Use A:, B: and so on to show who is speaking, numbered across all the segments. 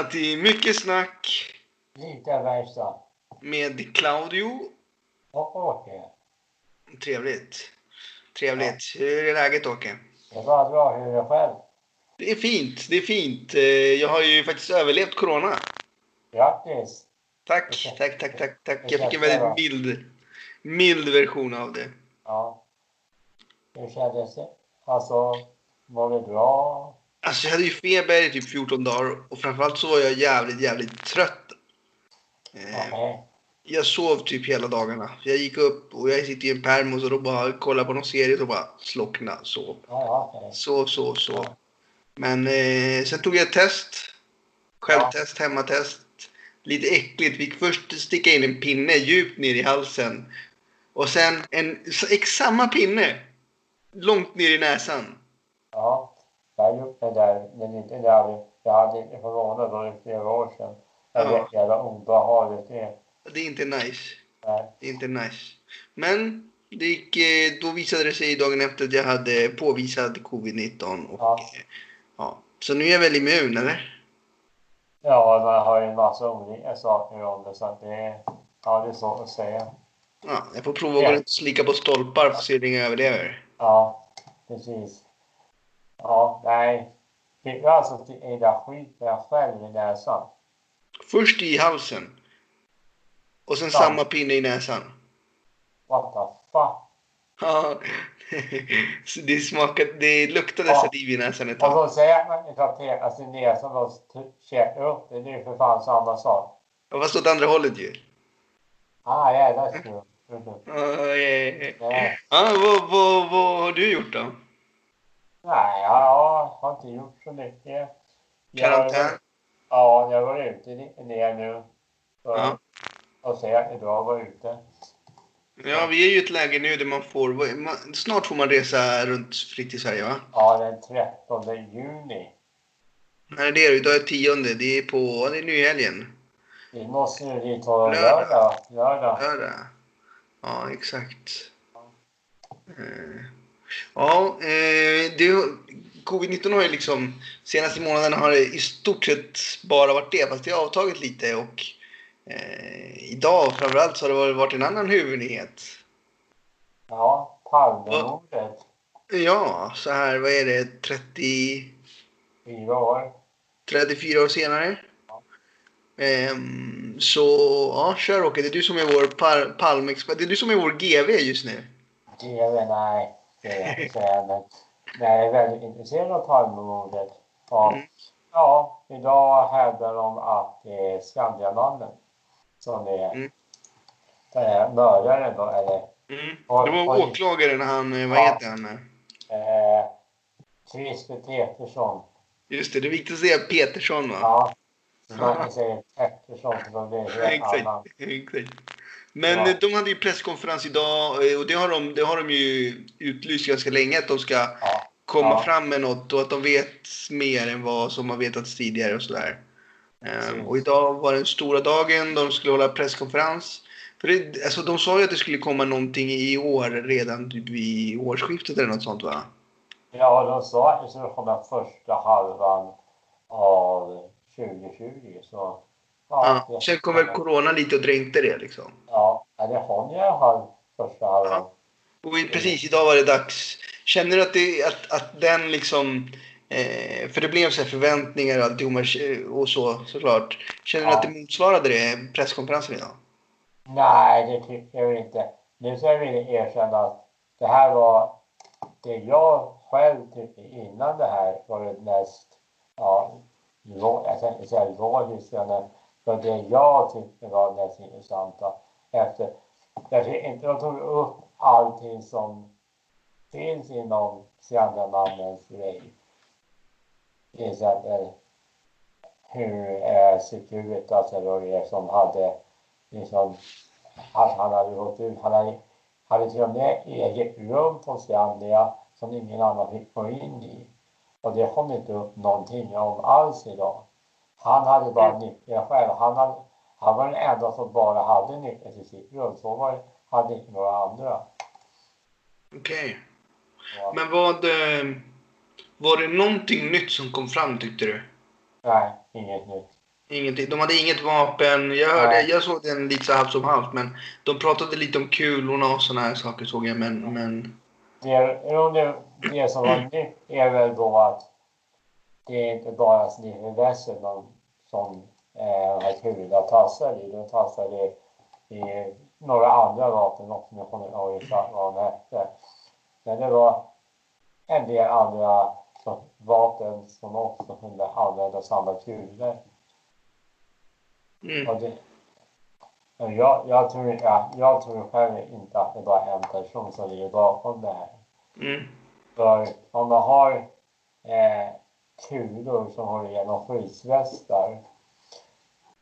A: välkomna till Mycket Snack
B: Lite verkstad.
A: med Claudio.
B: Och Åke.
A: Trevligt. Trevligt. Hur är läget Åke?
B: Det är bara bra. Hur är det själv?
A: Det är fint. Det är fint. Eh, Jag har ju faktiskt överlevt corona.
B: Grattis!
A: Tack, tack, tack, tack, tack. Jag fick en väldigt mild, mild version av det.
B: Ja. Hur kändes det? Alltså, var det bra?
A: Alltså jag hade ju feber i typ 14 dagar och framförallt så var jag jävligt, jävligt trött. Eh. Jag sov typ hela dagarna. Jag gick upp och jag sitter i en pärm och då bara kollade på någon serie och bara slockna, sov.
B: Ja, ja.
A: Sov, sov, sov. Men eh, sen tog jag ett test. Självtest, hemmatest. Lite äckligt. Fick först sticka in en pinne djupt ner i halsen. Och sen en samma pinne. Långt ner i näsan.
B: Ja. Jag det där, men inte där. Jag hade inte corona då i flera år sedan. Jag
A: Ja.
B: vet jävla obehagligt det är.
A: Det är inte nice.
B: Nej.
A: Det är inte nice. Men det gick, eh, då visade det sig dagen efter att jag hade påvisad covid-19. Och,
B: Ja.
A: eh, ja. Så nu är jag väl immun, eller?
B: Ja, man har ju en massa olika saker om det så att det är... Ja, det är svårt att säga.
A: Ja, jag får prova att gå runt och slicka på stolpar för att se hur länge jag överlever.
B: Ja, precis. Ja, nej. Fick du alltså till med dig själv i näsan?
A: Först i halsen. Och sen
B: Ja.
A: samma pinne i näsan.
B: What the fuck?
A: Ja. Det smakade, det luktade
B: Ja.
A: saliv i näsan ett
B: Och
A: tag.
B: så säger man inte att peka sin näsa och käka upp det. Det är ju för fan samma sak.
A: Och fast åt andra hållet ju.
B: Ah, jävla skumt. Mhm.
A: Ja, ja, ja.
B: Nej,
A: Ja, vad, vad, vad har du gjort då?
B: Nej, jag har inte gjort så mycket.
A: Karantän?
B: Ja, jag var ute ner nu. För
A: Ja.
B: att se att det är bra att vara ute.
A: Ja, vi är ju i ett läge nu där man får... Man, snart får man resa runt fritt i Sverige, va?
B: Ja, den 13 juni.
A: Nej, det är det. Idag är tionde. Det är på... Det är nu i helgen.
B: Vi måste ju dit på
A: Lördag.
B: lördag. Lördag.
A: Ja, exakt. Eh, Ja, eh, det, covid-19 har ju liksom... Senaste månaderna har det i stort sett bara varit det. Fast det har avtagit lite och... Eh, idag framförallt så har det varit- en annan huvudnyhet.
B: Ja, Palmemordet.
A: Ja, så här, vad är det, 30...
B: Fyra år.
A: 34 år senare.
B: Ja.
A: Ehm, så ja, kör Åke. Det är du som är vår par- palmexpert. Det är du som är vår GV just nu.
B: TV, nej. Jag säga. Men jag är väldigt intresserad av Palmemordet. Och
A: Mm.
B: ja, idag hävdar de att det är Skandiamannen som är
A: Mm.
B: eh, mördaren då, eller
A: Mm. Det var åklagaren, han, eh, vad
B: Ja.
A: heter han?
B: eh, Christer Petersson.
A: Just det, det är viktigt att säga Petersson va?
B: Ja, man kan säga Pettersson för det
A: Exakt.
B: annan.
A: Exakt. Men
B: Ja.
A: de hade ju presskonferens idag eh, och det har, de, det har de ju utlyst ganska länge att de ska
B: Ja,
A: komma
B: Ja.
A: fram med något och att de vet mer än vad som har vetats tidigare och sådär.
B: Precis.
A: och idag var den stora dagen, de skulle hålla presskonferens. För det, alltså, de sa ju att det skulle komma någonting i år redan typ vid årsskiftet eller något sånt va?
B: ja de sa att det skulle komma första halvan av 2020. Så,
A: Ja.
B: det-
A: Sen kom väl corona lite och dränkte det liksom.
B: Ja, ja, det i alla fall första halvan.
A: Och precis, idag var det dags. Känner du att, det, att, att den liksom... Eh, för det blev så här förväntningar och alltihop och så såklart. Känner du
B: Ja.
A: att det motsvarade det, presskonferensen idag?
B: Nej, det tycker jag inte. Nu ska jag vilja erkänna att det här var det jag själv tyckte innan det här var det mest, ja, jag tänkte säga men för det jag tyckte var mest intressanta. Efter, jag tycker inte de tog upp allting som finns inom Skandiamannens grej. Till exempel hur eh, Securitas eller alltså det som hade liksom att han hade gått ut. Han hade, hade till och med eget rum på Skandia som ingen annan fick gå in i. Och det kom inte upp någonting om alls idag. Han hade bara nyckeln själv. Han, hade, han var den enda som bara hade nyckeln till sitt rum. Så var, det- hade inte några andra.
A: Okej.
B: Ja.
A: Men vad... Eh, var det någonting nytt som kom fram tyckte du?
B: Nej, inget nytt.
A: Ingenting. De hade inget vapen. Jag, hörde,
B: Nej.
A: jag såg den lite så halvt som halvt, men de pratade lite om kulorna och såna här saker såg jag. Men, men
B: Det, det, det som var nytt är väl då att det är inte bara Sniffen Wesselman som eh, har kulorna tassar i. De tassar i, i några andra vapen också, jag kommer inte ihåg vad de hette. Men det var en del andra vapen som också kunde använda samma kulor.
A: mm,
B: Och det, jag, jag, tror, ja, jag tror själv inte att det bara är en person som ligger bakom det här.
A: mm,
B: För om man har eh, kulor som håller igenom skyddsvästar,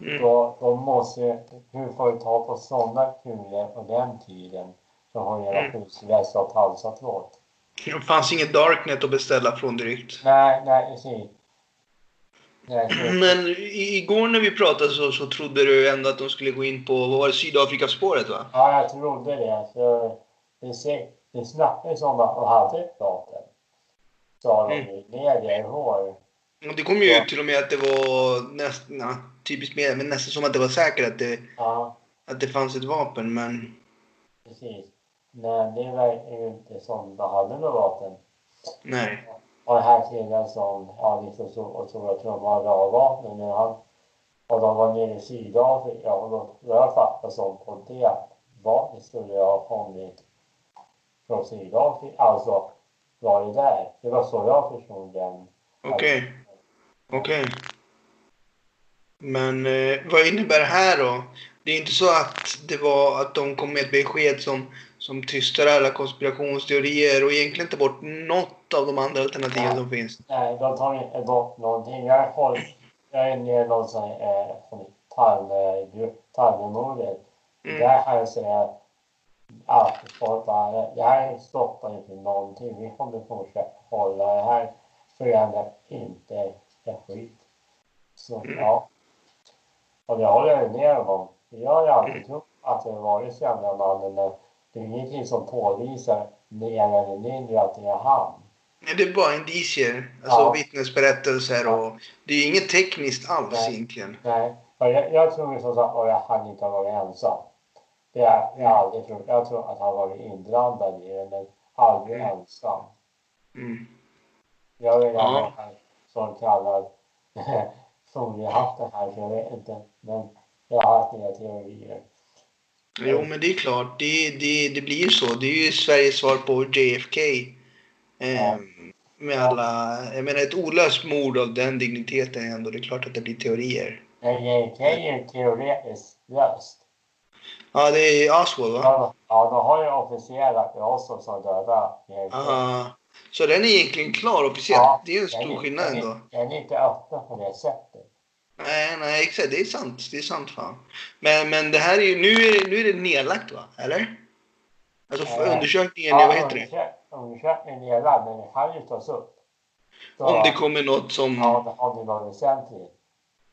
A: mm.
B: då, då måste, hur får du ta på sådana kulor på den tiden som håller igenom
A: Mm.
B: skyddsvästar och pansarplåt?
A: Det fanns inget Darknet att beställa från direkt.
B: Nej, nej, precis.
A: Men igår när vi pratade så, så trodde du ändå att de skulle gå in på, vad var det, Sydafrikaspåret va?
B: ja, jag trodde det. För det, snackades om att de hade ett vapen. Sa de
A: Mm.
B: i media igår.
A: Och det kom ju ut till och med att det var nästan, ja, typiskt med, men nästan som att det var säkert att det,
B: Ja,
A: att det fanns ett vapen. Men
B: precis. Men det verkar ju inte som de hade något vapen.
A: nej.
B: Och den här killen som ja, liksom så, och tror att de när han och de var nere i Sydafrika och då vad jag fattar som på det att vapnet skulle ha kommit från Sydafrika, alltså varit där. Det var så jag förstod den.
A: Okej. Okej. Men eh, vad innebär det här då? Det är inte så att det var att de kom med ett besked som, som tystar alla konspirationsteorier och egentligen tar bort något av de andra alternativen som finns.
B: Nej, de tar inte bort någonting. Jag fått, jag är nere i någon eh, från Palme- Palmemordet.
A: Mm.
B: Där har jag säga att folk bara, det här stoppar inte någonting. Vi kommer fortsätta hålla det här förändrar inte ett skit. Så ja. Och det håller jag med om. Jag har ju alltid trott att det varit så jävla mannen men det är ingenting som påvisar mer eller mindre att det är han.
A: Nej, Det är bara indicier, alltså
B: Ja.
A: vittnesberättelser och det är inget tekniskt alls
B: Nej.
A: egentligen.
B: Nej, jag, jag tror ju som sagt att han inte har varit ensam. Det har jag aldrig trott. Jag tror att han varit inblandad i det, men aldrig
A: Mm.
B: ensam.
A: Mm.
B: Jag är
A: Ja.
B: den som kallar foliehatten här, så jag vet inte. Men jag har haft mina teorier.
A: Jo, men det är klart. Det, det, det blir ju så. Det är ju Sveriges svar på JFK. Eh,
B: Ja.
A: Med alla... Jag menar, ett olöst mord av den digniteten ändå. Det är klart att det blir teorier.
B: Men JK är ju teoretiskt löst.
A: Ja, det är Oswald, va?
B: Ja, ja, de har ju officierat det också som döda.
A: Aha. Så den är egentligen klar officiellt.
B: Ja,
A: det är en stor
B: är-
A: skillnad
B: den
A: ändå.
B: Den är inte öppen på det sättet.
A: Nej, nej, exakt. Det är sant. Det är sant fan. Men, men det här är ju... Nu är, det- nu är det nedlagt, va? Eller? Alltså
B: Ja.
A: undersökningen, vad heter det?
B: undersök- Undersökningen är nedlagd, men det kan ju tas upp. Så,
A: Om det kommer något som...
B: Ja, om det var väsentligt.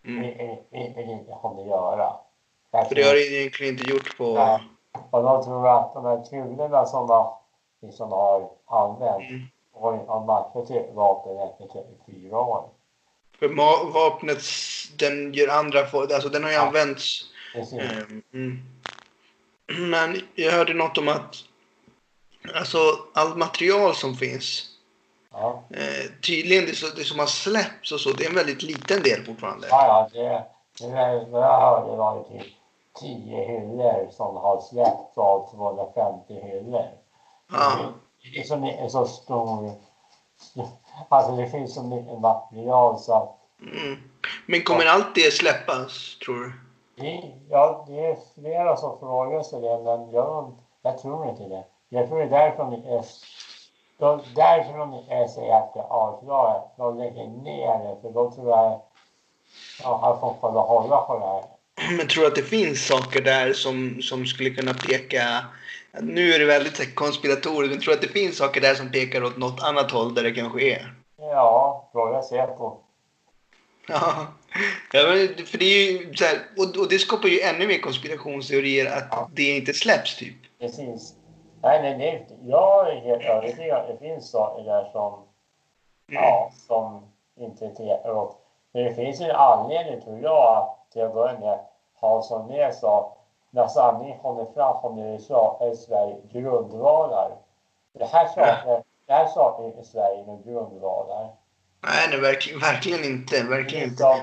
A: Mm.
B: Vilket det inte kommer
A: För det har det egentligen inte gjort på...
B: Nej. Och de tror att de här kulorna som de liksom har använt
A: Mm.
B: har matchat vapen efter 34 år.
A: För vapnet, den gör andra... Alltså den har ju
B: Ja.
A: använts... Ehm, Mm. Men jag hörde något om att... Alltså allt material som finns.
B: Ja,
A: Eh, tydligen det, så- det som har släppts och så. Det är en väldigt liten del fortfarande.
B: ja, ja det, det vad jag hörde var det typ 10 hyllor som har släppts av 250 hyllor.
A: Ja.
B: Det är så mycket, så stor... Alltså det finns så mycket material så att
A: Mm. Men kommer allt det släppas, tror du?
B: det, ja, det är flera som frågar sig det, men jag, jag tror inte det. Jag tror det är därför de är, de, därför de är det är avklarat. De lägger ner det, för då tror jag ja, han får hålla på det här.
A: Men tror att det finns saker där som, som skulle kunna peka... Nu är det väldigt konspiratoriskt, men tror att det finns saker där som pekar åt något annat håll där det kanske är?
B: Ja, fråga Säpo.
A: Ja, ja för det är ju så här, och, och det skapar ju ännu mer konspirationsteorier att det inte släpps typ.
B: Precis. Nej, nej, är inte. Jag är helt övertygad att det finns saker där som,
A: Mm.
B: ja, som inte pekar åt Men det finns en anledning tror jag att till att börja med Hans Holmér sa när sanningen kommer fram kommer det sakna Sverige grundvalar. Det här saknar, det här saknar Sverige med grundvalar.
A: Nej, nej verkligen, verkligen inte. Verkligen inte.
B: Som,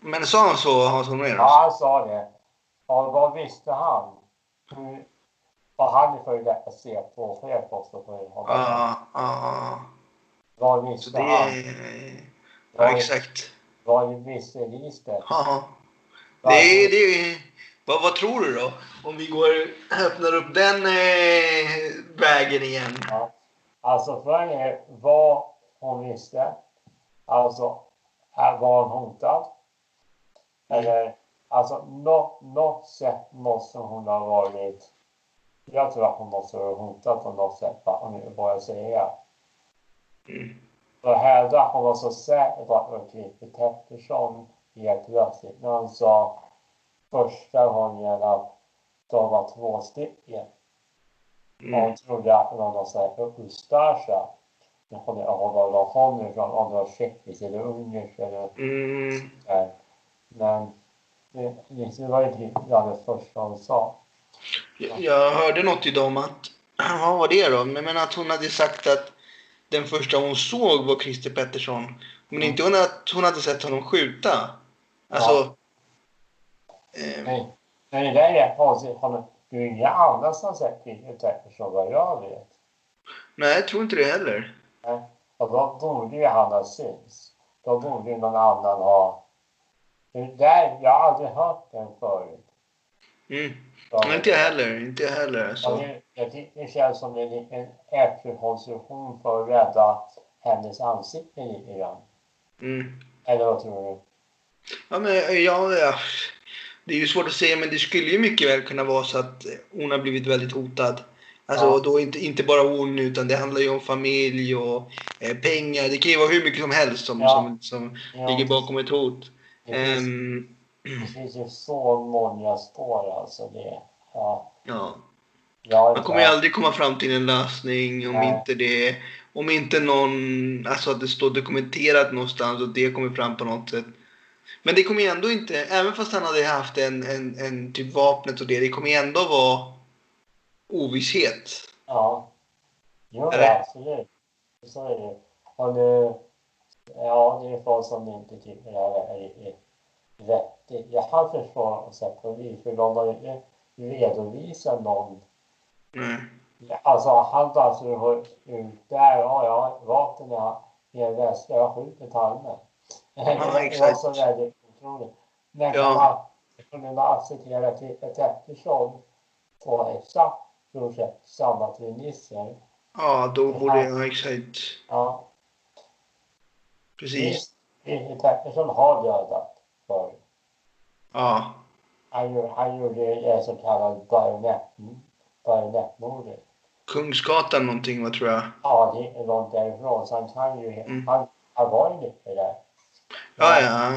A: Men sa han så, Hans Holmér?
B: ja, han sa det. Och vad visste han? Hur, och han är före detta C2-chef också honom.
A: Ja, ja.
B: Vad
A: Så
B: visste
A: det
B: han?
A: är... Ja, exakt.
B: Vad visste Lisbeth?
A: Ja. Det är... Det är vad, vad tror du då? Om vi går öppnar upp den eh, vägen igen.
B: Ja. Alltså frågan är vad hon visste. Alltså, var hon hotad? Eller, alltså nå, något sätt måste hon ha varit... Jag tror att hon måste ha hotad på något sätt, va, om jag bara säga.
A: Mm.
B: Och hävda att hon var så säker på att var Christer Pettersson helt plötsligt när han sa första gången att de var två stycken.
A: Mm.
B: hon trodde att det var någon sån här Ustasja. Jag kommer inte ihåg var de kom ifrån, om det var tjeckiskt eller ungerskt eller
A: Mm.
B: Men det, det var ju typ bland det första hon sa.
A: Jag, jag hörde något idag om att... Vad var det då? Men, men att hon hade sagt att den första hon såg var Christer Pettersson. Men inte hon att hon hade sett honom skjuta. Alltså... Eh,
B: Men, men det där är konstigt. Det är inga andra som har sett Christer Pettersson vad jag vet.
A: nej, jag tror inte det heller.
B: Och då borde ju han ha synts. Då borde ju någon annan ha... Det där, jag har aldrig hört den förut.
A: Mm.
B: Så-
A: Nej, inte jag heller. Inte jag heller.
B: Ja,
A: Alltså.
B: det, tycker det känns som en liten efterkonstruktion för att rädda hennes ansikte lite grann.
A: Mm.
B: Eller vad tror du?
A: Ja, men ja, ja. Det är ju svårt att säga, men det skulle ju mycket väl kunna vara så att hon har blivit väldigt hotad. Alltså
B: Ja.
A: då inte, inte bara hon, utan det handlar ju om familj och eh, pengar. Det kan ju vara hur mycket som helst som,
B: Ja.
A: som, som
B: Ja,
A: ligger bakom ett hot.
B: det, finns,
A: Ehm,
B: det finns ju så många spår alltså. Det, ja,
A: ja. Man kommer ju aldrig komma fram till en lösning om
B: Nej.
A: inte det... Om inte någon... Alltså att det står dokumenterat någonstans och det kommer fram på något sätt. Men det kommer ju ändå inte... Även fast han hade haft en, en, en typ vapnet och det. Det kommer ju ändå vara ovisshet.
B: Ja. Jo,
A: Eller?
B: absolut. Så är det. Och nu, ja, det är folk som inte tycker det här är, vettigt. Jag kan förstå och sätt på vis, för de har inte redovisat någon
A: Nej.
B: Alltså han tar alltså ut där, ja, ja, vapnen är i en väska, jag skjuter Palme. det var
A: exakt.
B: så väldigt otroligt. Men
A: Ja.
B: kunde man acceptera Christer Pettersson på exakt sett samma premisser?
A: Ja, då borde... Ja, exakt.
B: Ja,
A: Precis.
B: Christer Pettersson har dödat förr.
A: Ja.
B: Han, han gjorde det så kallade bajonett, bajonettmordet.
A: Kungsgatan någonting, vad tror jag.
B: Ja, det är långt därifrån, så han kan ju,
A: Mm.
B: han, han var ju mycket där.
A: Ja, ja.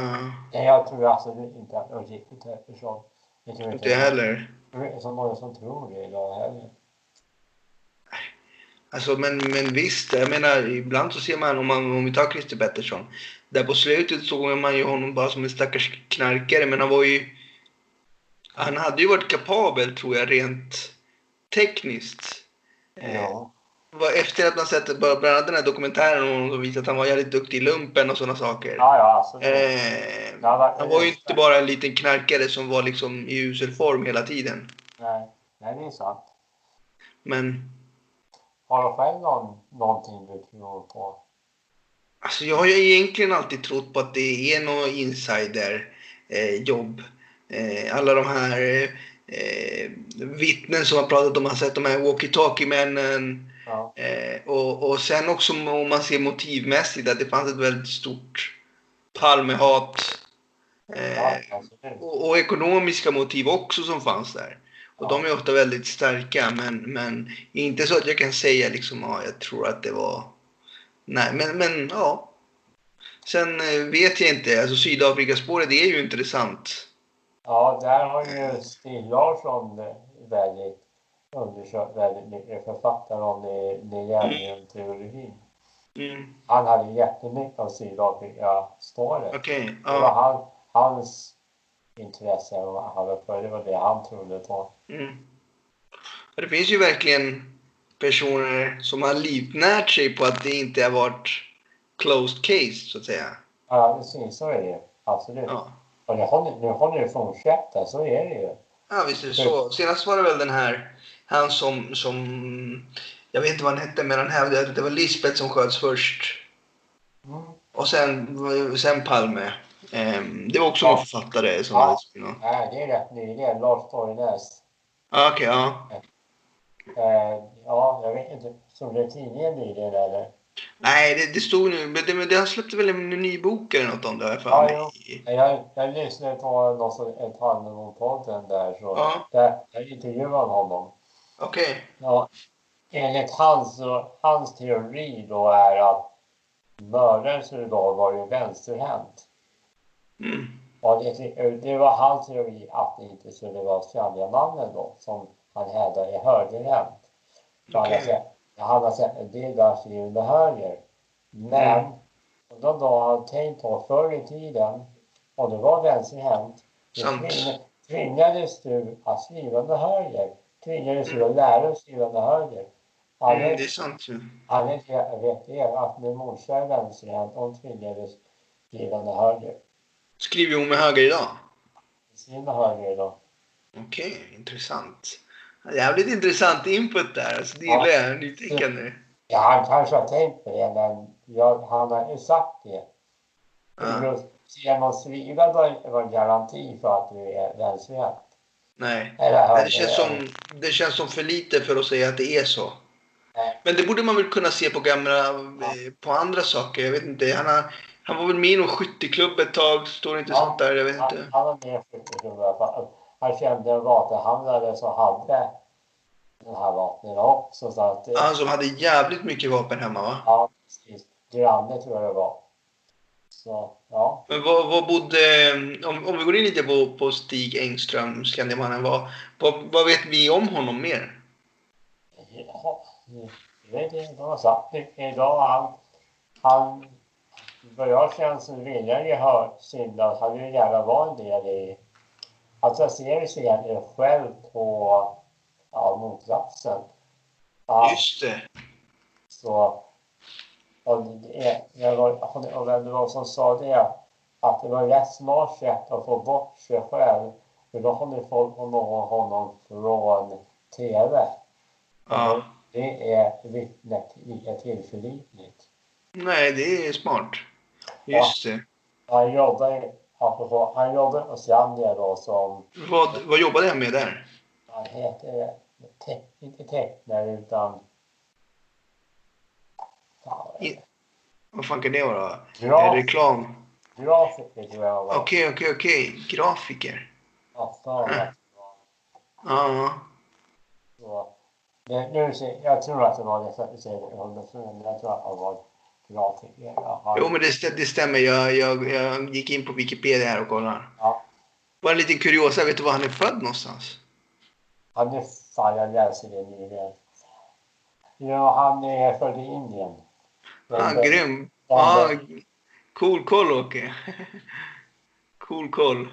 A: ja.
B: Jag tror absolut inte att var riktigt Pettersson. Jag tror
A: Inte jag heller.
B: Det är så många som tror det idag heller.
A: Alltså, men, men visst, jag menar, ibland så ser man, om, man, om vi tar Christer Pettersson. Där på slutet såg man ju honom bara som en stackars knarkare, men han var ju... Han hade ju varit kapabel, tror jag, rent tekniskt.
B: Ja.
A: Var efter att man sett bland annat den här dokumentären som visade att han var jävligt duktig i lumpen och sådana saker.
B: Ja, ja, absolut.
A: Eh,
B: Ja, va-
A: han var ju inte bara en liten knarkare som var liksom i usel form hela tiden.
B: Nej, nej, det är sant.
A: Men
B: Har du själv någon, någonting du tror på?
A: Alltså jag har ju egentligen alltid trott på att det är något insiderjobb. Eh, eh, alla de här eh, vittnen som har pratat om, man har sett de här walkie-talkie-männen.
B: Ja,
A: Eh, och, och sen också om man ser motivmässigt att det fanns ett väldigt stort Palmehat. Eh, och, och ekonomiska motiv också som fanns där. Och de är ofta väldigt starka men, men inte så att jag kan säga liksom ja, jag tror att det var... Nej men, men ja. Sen eh, vet jag inte, alltså Sydafrikaspåret är ju intressant.
B: Ja, där har ju Stig Larsson eh, väldigt undersökt väldigt mycket författare om det, det gäller teorin.
A: Mm.
B: Han hade jättemycket av Sydafrika-spåret.
A: Okej.
B: Det var han, hans intresse han var för det var det han trodde på.
A: Mm. Det finns ju verkligen personer som har livnärt sig på att det inte har varit closed case, så att säga.
B: Ja, precis så är det. Absolut.
A: Ja.
B: Och det håller, nu håller det fortsätta, så är det ju.
A: Ja, visst är det så. Senast var det väl den här, han som, som jag vet inte vad han hette, men han hävdade att det var Lisbeth som sköts först.
B: Mm.
A: Och sen, sen Palme. Ehm, det var också
B: Ja.
A: någon författare som
B: Ja.
A: hade skrivit något.
B: Nej, det är rätt nyligen. Lars Borgnäs.
A: Ah, Okej, ja.
B: Eh, ja, jag vet inte. Såg du tidningen nyligen eller?
A: Nej, det, det stod nu, men det, men det han släppte väl en ny bok eller något om det, har jag för
B: Ja,
A: mig.
B: Jag, jag lyssnade på någon som ett Hannemon-podden där. Så
A: Ja.
B: där, jag intervjuade honom.
A: Okej.
B: Ja, enligt hans, hans teori då är att mördaren skulle då vara vänsterhänt.
A: Mm.
B: Och det, det var hans teori att det inte skulle vara Skandiamannen då som han hävdade är högerhänt. För Han har
A: Okej.
B: sett- han har sett en del där skrivande höger. Men
A: Mm.
B: och då, då har han tänkt på förr i tiden om det var vänsterhänt tving- tvingades du att skriva med höger. Tvingades du att lära att skriva med höger.
A: Mm, det är
B: Anledningen
A: sant ju.
B: anledningen till att jag vet det är att min morsa är vänsterhänt. Hon tvingades skriva med höger.
A: Skriver hon med höger idag?
B: Skriva med höger då.
A: Okej, intressant. Jävligt intressant input där. Alltså, det gillar jag. Nytänkande.
B: Ja, han kanske har tänkt på det, men jag, han har ju sagt det.
A: Ja.
B: Just Genom skriva då inte vara en garanti för att du är vänsterhänt.
A: Nej.
B: Höger.
A: det, känns som, det känns som för lite för att säga att det är så.
B: Nej.
A: Men det borde man väl kunna se på gamla, eh, på andra saker. Jag vet inte. Han, har, han var väl med i någon skytteklubb ett tag. Står det inte
B: Ja.
A: sånt där? Jag vet
B: Han,
A: inte.
B: han var med i skytteklubb i alla fall. Han kände en vapenhandlare som hade den här vapnen också. Så att,
A: Han som hade jävligt mycket vapen hemma va?
B: ja, precis. Granne tror jag det var. Så, ja.
A: Men vad, vad bodde, om, om vi går in lite på, på Stig Engström, Skandiamannen, vad, vad, vad vet vi om honom mer?
B: Ja, jag vet inte vad han sagt. Idag han, han, vad jag känner så vill jag ju ha syndat. Han vill gärna vara en del i, alltså jag ser sig själv på ja, motsatsen. Ja,
A: Just det.
B: så, och det, är- jag var, och vem det var som sa det, att det var rätt smart sätt att få bort sig själv. För då håller folk honom, honom från TV.
A: Ja.
B: Det är vittnet lika tillförlitligt.
A: Nej, det är smart. Just det.
B: Han jobbar, apropå, han jobbar hos Skandia då som,
A: Vad, vad jobbade jag med där?
B: han heter, te, inte tecknare utan, ja,
A: I- Vad fan kan det vara?
B: graf,
A: Reklam?
B: grafiker tror jag var.
A: Okej, okej, okej. Grafiker.
B: Ja, för
A: Ja.
B: så. Det, nu jag tror att det var det, jag säger det hundra procent, men jag tror att han var grafiker. Ja,
A: Jo, men det, det stämmer. Jag, jag, jag gick in på Wikipedia här och kollade.
B: Ja.
A: Bara en liten kuriosa. Vet du var han är född någonstans?
B: han är, fan jag läser det nyligen. Ja, han är född i Indien.
A: Ah,
B: Men-
A: grym.
B: Ja,
A: Ah, cool koll, Åke. cool koll.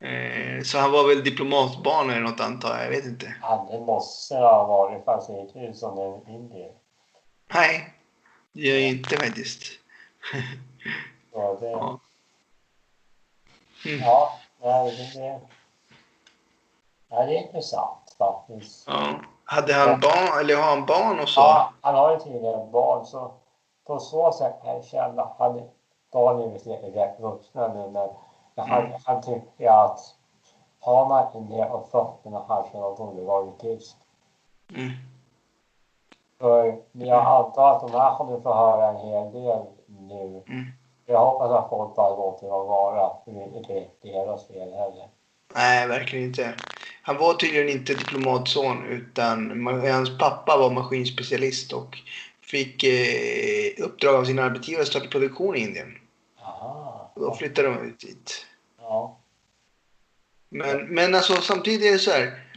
A: Eh, så han var väl diplomatbarn eller något antar jag. Jag vet inte.
B: Ja, det måste ha varit, fast det inte ut som en indier.
A: Nej, det gör jag inte faktiskt.
B: Så det,
A: Ja. Mm.
B: ja, det, det, ja, det är intressant faktiskt.
A: Ja. Hade han barn, eller har han barn och så?
B: Ja, han har ju tydligen barn, så på så sätt kan jag barnen är visserligen rätt vuxna nu, men han,
A: Mm.
B: han tycker att har man inte det på fötterna kanske man borde vara tyst.
A: Mm.
B: För jag antar att de här kommer få höra en hel del nu.
A: Mm.
B: Jag hoppas att folk bara låter dem vara. För det är inte deras fel heller.
A: Nej, verkligen inte. Han var tydligen inte diplomatson utan hans pappa var maskinspecialist och fick eh, uppdrag av sin arbetsgivare att starta produktion i Indien.
B: Aha.
A: Och då flyttade de ut dit.
B: Ja.
A: Men, men alltså samtidigt är det så här.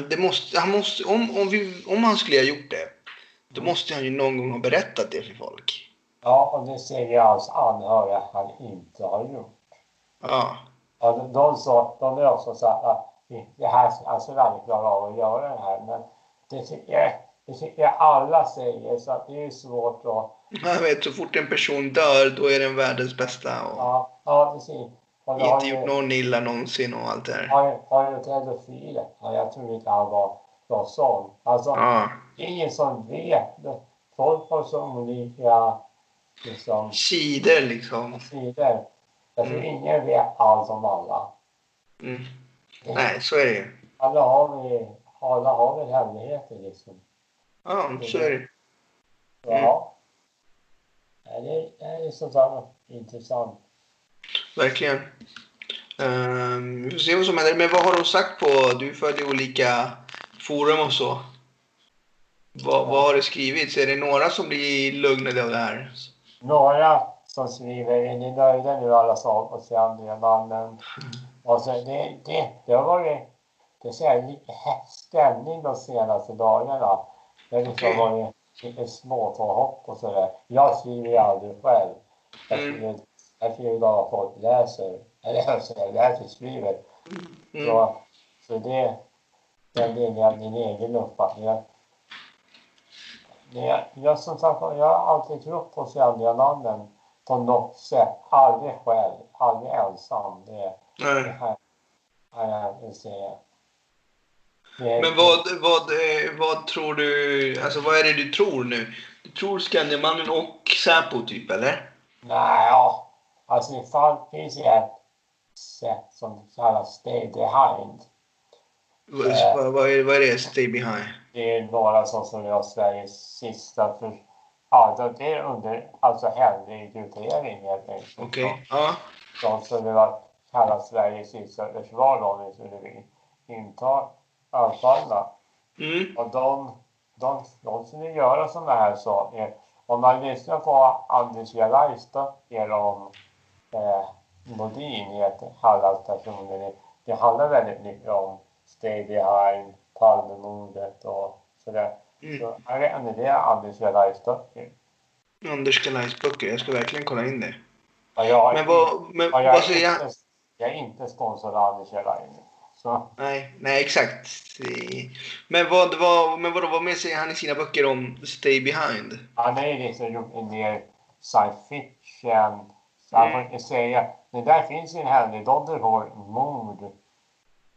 A: Det måste, han måste, om, om, vi, om han skulle ha gjort det. Då måste han ju någon gång ha berättat det för folk.
B: Ja, och det säger hans anhöriga att han inte har gjort.
A: Ja.
B: Ja, de, så, de är också så att det här, han skulle aldrig klara av att göra det här. Men det tycker jag, det alla säger, så att det är svårt att...
A: Jag vet, så fort en person dör, då är den världens bästa. Och
B: Ja, ja precis. Har
A: inte gjort någon illa någonsin och allt det där.
B: har har ju pedofil. Ja, jag tror inte han var, var sån. Alltså,
A: Ja.
B: det är ingen som vet. Folk har så olika liksom,
A: Sidor liksom.
B: sidor. Jag tror
A: Mm.
B: ingen vet allt om alla.
A: Mm. Nej, så är det ju.
B: Alla har vi, alla har väl hemligheter liksom.
A: Ja, så är det.
B: Ja. Det, är sånt där intressant.
A: Verkligen. Um, vi får se vad som händer. Men vad har de sagt på... Du följer olika forum och så. Vad, vad har det skrivits? Är det några som blir lugnade av det här?
B: Några som skriver är ni nöjda nu alla som? Och så det, det, det har varit det lite hett stämning de senaste dagarna. Det har liksom
A: Okej.
B: varit lite småpåhopp och sådär. Jag skriver ju aldrig själv. Jag
A: Mm.
B: skriver, jag skriver bara vad folk läser. Eller jag läser skriver.
A: Mm.
B: Så, så det, den delen av din egen uppfattning. Jag, det, jag, som sagt, var, jag har alltid trott på Oceandiamannen på något sätt. Aldrig själv, aldrig ensam. Det, det
A: Nej.
B: här har jag vill säga. Det,
A: Men vad, vad, eh, vad tror du... Alltså vad är det du tror nu? Du tror Skandiamannen och Säpo typ, eller?
B: Nej, ja. Alltså det fall finns ju ett sätt som kallas stay behind.
A: Vad,
B: Eh.
A: vad, vad, är, vad är det? Stay behind?
B: Det är några som vara Sveriges sista för... Ja, det- det är under alltså hemlig utredning helt enkelt.
A: Okej. Ja.
B: De skulle vara kalla Sveriges sista försvar om vi skulle inta anfallna.
A: Mm.
B: Och de, de, de skulle göra sådana här saker. Om man lyssnar på Anders Jarlajs böcker om eh, Modin, heter det, handlar väldigt mycket om Stay Behind, Palmemordet och sådär.
A: Mm.
B: Så jag rekommenderar Anders Jarlajs böcker.
A: Anders Kalajs böcker. Jag ska verkligen kolla in det.
B: Jag,
A: Men vad, men,
B: jag,
A: vad
B: är
A: säger han?
B: inte, jag är inte sponsrad av Anders Jarlaj Så
A: Nej, nej exakt. Det- Men vad, vad, men vadå, vad mer säger han i sina böcker om Stay Behind?
B: han har ju liksom del science fiction. Så han
A: Mm.
B: säga. Men där finns ju en hemlig. De begår mord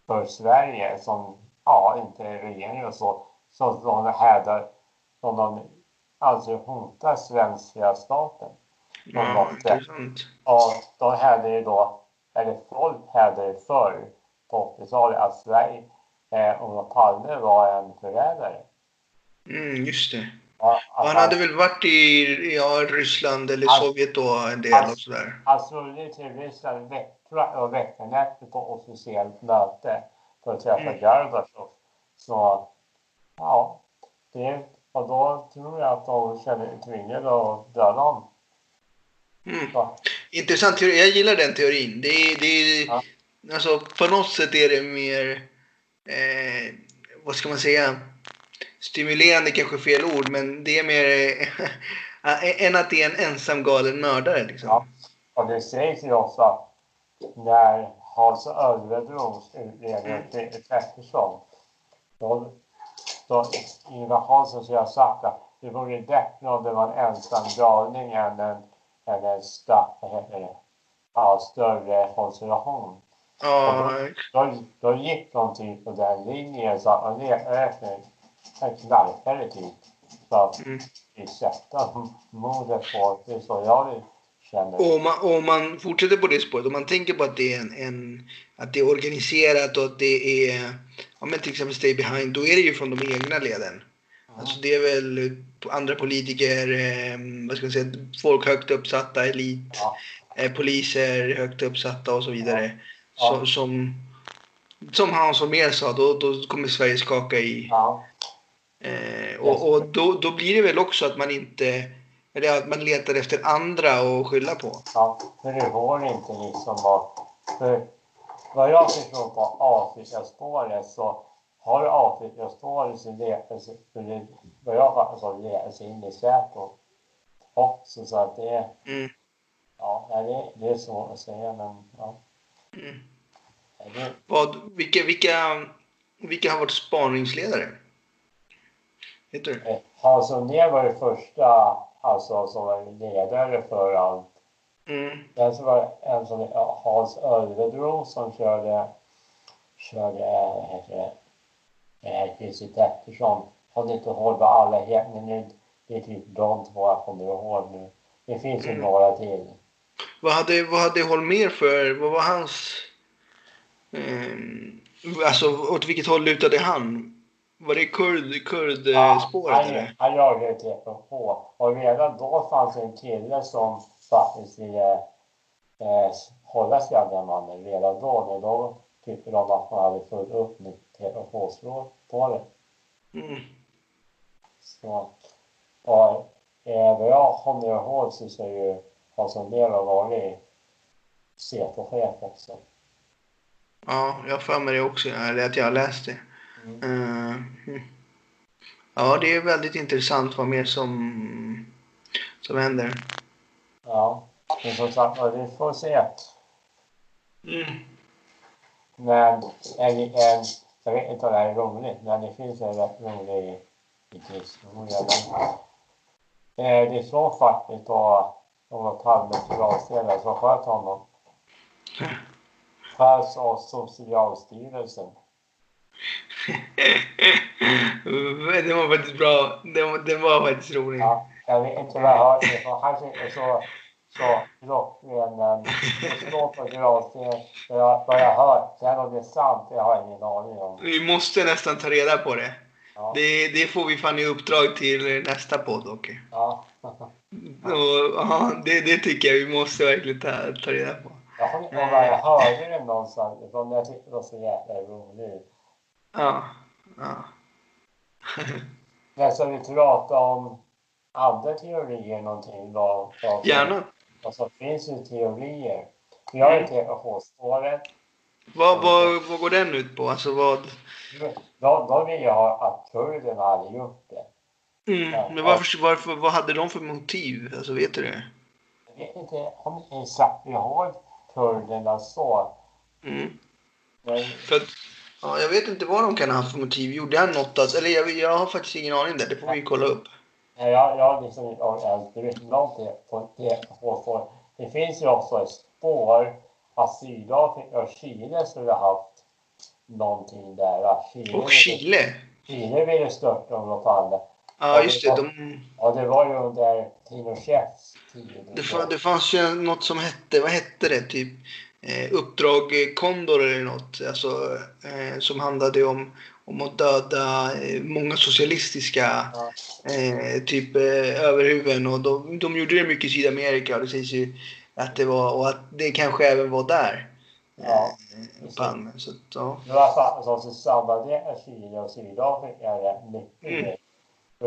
B: för Sverige som, ja, inte regeringen och så. Som de hävdar, som de alltså hotar svenska staten.
A: Ja, intressant.
B: Och de hävdar ju då, eller folk hävdade ju förr på 80-talet att Sverige, eh, Olof Palme var en förrädare.
A: Mm, just det.
B: Ja, att
A: han hade väl varit i ja, Ryssland eller
B: Han-
A: Sovjet då en del
B: han-
A: och sådär.
B: Han skulle till Ryssland veckan efter på officiellt möte för att träffa
A: Mm.
B: Gorbatjov. Så, ja. Det, och då tror jag att de kände tvingade att döda honom.
A: Mm. Intressant teori. Jag gillar den teorin. Det är, det
B: Ja.
A: Alltså, på något sätt är det mer, eh, vad ska man säga, stimulerande kanske är fel ord, men det är mer eh, än att det är en ensam galen mördare. Liksom.
B: Ja. Och det sägs ju också att när Hans Ölvedros utredning till Pettersson, då, då Ingvar Hansson skulle ha sagt att det vore bättre om det var en ensam galning än en, än en sta, vad heter det, ja, större konstellation.
A: Ja,
B: Då, då gick de typ på den linjen så att man letade en knarkare typ. Så att
A: Mm.
B: vi sätta mordet på, det så jag känner.
A: Och om man, och om man fortsätter på det spåret, om man tänker på att det är en, en att det är organiserat och att det är, ja men till exempel Stay Behind, då är det ju från de egna leden. Alltså det är väl andra politiker, eh, vad ska man säga, folk högt uppsatta, elit,
B: Ja.
A: eh, poliser högt uppsatta och så vidare.
B: Ja.
A: Så, som, som Hans Holmér sa, då, då kommer Sverige skaka i.
B: Ja,
A: Eh, och och då, då blir det väl också att man inte, eller att man letar efter andra att skylla på.
B: ja, för det går inte liksom att... För vad jag förstår på Afrikaspåret så har Afrika stories i det, för det börjar faktiskt att leda sig in i Säpo också så att det är,
A: Mm.
B: ja, det, det är svårt att säga men ja.
A: Mm. Vad, vilka, vilka, vilka har varit spaningsledare? Vet du?
B: Hans Holmér var det första alltså som var ledare för allt.
A: Mm.
B: Sen så var det en som Hans Ölvedro som körde, körde, heter det, eh, Christer Pettersson. Har inte ihåg vad alla heter, men det, det är typ de två jag kommer ihåg nu. Det finns ju
A: Mm.
B: några till.
A: Vad hade, vad hade Holmér för... Vad var hans... ehm, alltså, åt vilket håll lutade han? Var det kurd, kurdspåret
B: han,
A: eller?
B: han jagade TPH. Och redan då fanns en kille som faktiskt ville eh, hålla sig av den mannen. Redan då, men då tyckte de att man hade fullt upp med TPH-spåret.
A: Mm.
B: Så, och eh, vad jag kommer ihåg så är ju Hans Holmér har varit CP-chef också.
A: Ja, jag har för mig det också. Eller att jag har läst det.
B: Mm.
A: Mm. Ja, det är väldigt intressant vad mer som, som händer.
B: Ja, men som sagt vi får se.
A: Mm.
B: Men en, en, jag vet inte om det här är roligt, men det finns en rätt rolig historia. Eh, det slår faktiskt då till gravstenen som sköt honom. Sköts av Socialstyrelsen.
A: Den var faktiskt bra. Den, var- den var faktiskt rolig.
B: Ja, jag vet inte vad jag det från. Han sitter så, så klockrenen. Det slår på gravstenen. Vad jag, vad jag hört. Sen om det är sant, det har jag ingen aning om.
A: Vi måste nästan ta reda på det.
B: Ja.
A: Det, det får vi fan i uppdrag till nästa podd, Åke.
B: Ja.
A: Och, ja, det, det tycker jag vi måste verkligen ta, ta reda på.
B: Jag kommer inte ihåg vad jag hörde det någonstans ifrån. men Jag tyckte det var så jävla roligt.
A: Ja. ja.
B: Men så vi prata om andra teorier någonting då. då
A: Gärna.
B: Och så finns ju teorier. Vi har ju THH-spåret.
A: Vad, vad, vad går den ut på? Alltså vad...
B: De, de vill ha att kurderna hade gjort det.
A: Mm, men varför, varför, vad hade de för motiv? Alltså vet du det?
B: Jag vet inte om det är exakt kurderna så.
A: Mm.
B: Men
A: För ja, jag vet inte vad de kan ha haft för motiv. Gjorde han något? Alltså, eller jag, jag har faktiskt ingen aning där. Det får vi kolla upp.
B: Nej, jag, jag har liksom inte ens någonting på THH-spår. Det finns ju också ett spår att Sydafrika och Chile skulle ha haft någonting där. Chile,
A: Och Chile.
B: Chile ville störta Olof Palme.
A: Ja, just det. De,
B: Och det var ju under Pinochets.
A: Det, fa- det fanns ju något som hette, vad hette det? Typ eh, Uppdrag Kondor eller något. Alltså, eh, som handlade om, om att döda eh, många socialistiska eh, typ eh, överhuvuden. Och de, de gjorde det mycket i Sydamerika och det sägs ju att det var, och att det kanske även var där.
B: Ja,
A: Eh, Palme. Så att, ja.
B: Det var faktiskt också samarbete Chile och Sydafrika rätt mycket.
A: Mm.
B: För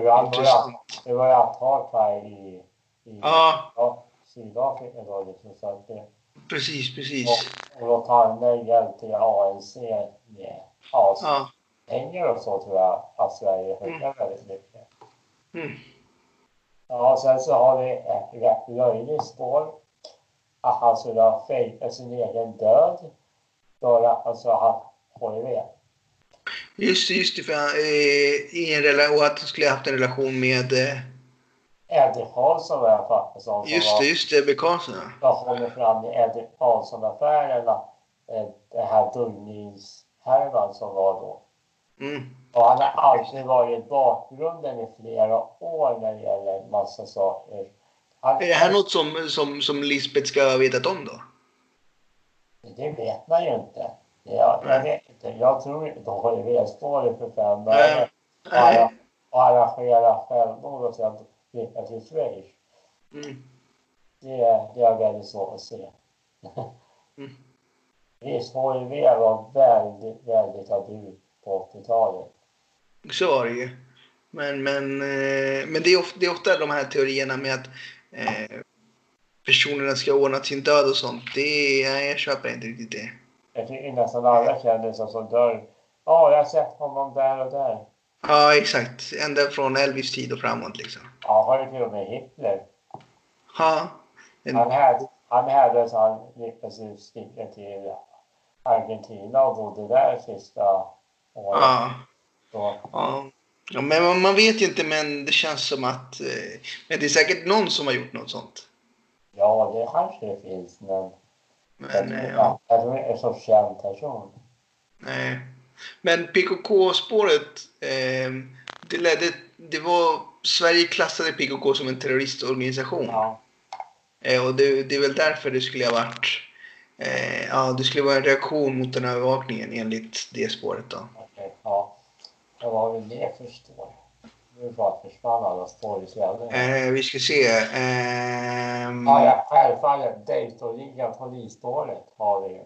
B: det var- ju apartheid i, i
A: Ja,
B: ja, Sydafrika då liksom. Så att det,
A: precis, precis.
B: och Olof Palme hjälpte ju ANC med ja,
A: Ja.
B: pengar och så tror jag att Sverige skickar väldigt mycket.
A: Mm.
B: Ja, sen så har vi ett rätt löjligt spår. Att han skulle ha fejkat sin egen död för att skulle ha HIV.
A: Just det, just det. För, eh, i en och att han skulle ha haft en relation med... Eh,
B: Eddie Karlsson var jag faktiskt som
A: just det, just det. Ebbe Carlsson. ja.
B: Kommer fram i Eddie Karlsson-affärerna. eh, Den här dullningshärvan som var då.
A: Mm.
B: Och han har alltid varit i bakgrunden i flera år när det gäller massa saker. Han,
A: Är det här något som, som, som Lisbeth ska ha vetat om då?
B: Det vet man ju inte. Jag, jag vet inte. Jag tror inte på HIV-spåret för fem dagar. Och arrangera självmord och sen flytta till Schweiz.
A: Mm.
B: Det, det är väldigt svårt att se.
A: Mm.
B: Visst, HIV var väldigt, väldigt tabu på 80-talet.
A: Så var det ju. Men, men, eh, men det, är ofta, det är ofta de här teorierna med att eh, personerna ska ordna sin död och sånt. Det är, nej, jag köper inte riktigt det.
B: Jag tycker nästan alla kändisar som dör Ja, jag har sett honom där och där.
A: Ja, exakt. Ända från Elvis tid och framåt liksom.
B: Ja, har ju till och med Hitler.
A: Ja. En,
B: Han hade, han hade så han lyckades sticka till Argentina och bodde där sista året.
A: ja.
B: Så,
A: Ja. ja men man, man vet ju inte, men det känns som att... Eh, men det är säkert någon som har gjort något sånt.
B: ja, det kanske det finns, men jag
A: Men,
B: tror,
A: eh,
B: ja.
A: ja.
B: jag tror det är en så känd person.
A: Nej. Men PKK-spåret, eh, det ledde... Det var... Sverige klassade PKK som en terroristorganisation.
B: Ja,
A: Eh, och det, det är väl därför det skulle ha varit... Eh, ja, det skulle vara en reaktion mot den övervakningen enligt det spåret då.
B: okej, ja. Det var väl det förstår. Nu bara försvann alla storykällor.
A: Eh, vi ska se. ehm,
B: Ja, ja, självfallet. Daytonligan polisspåret har vi ju.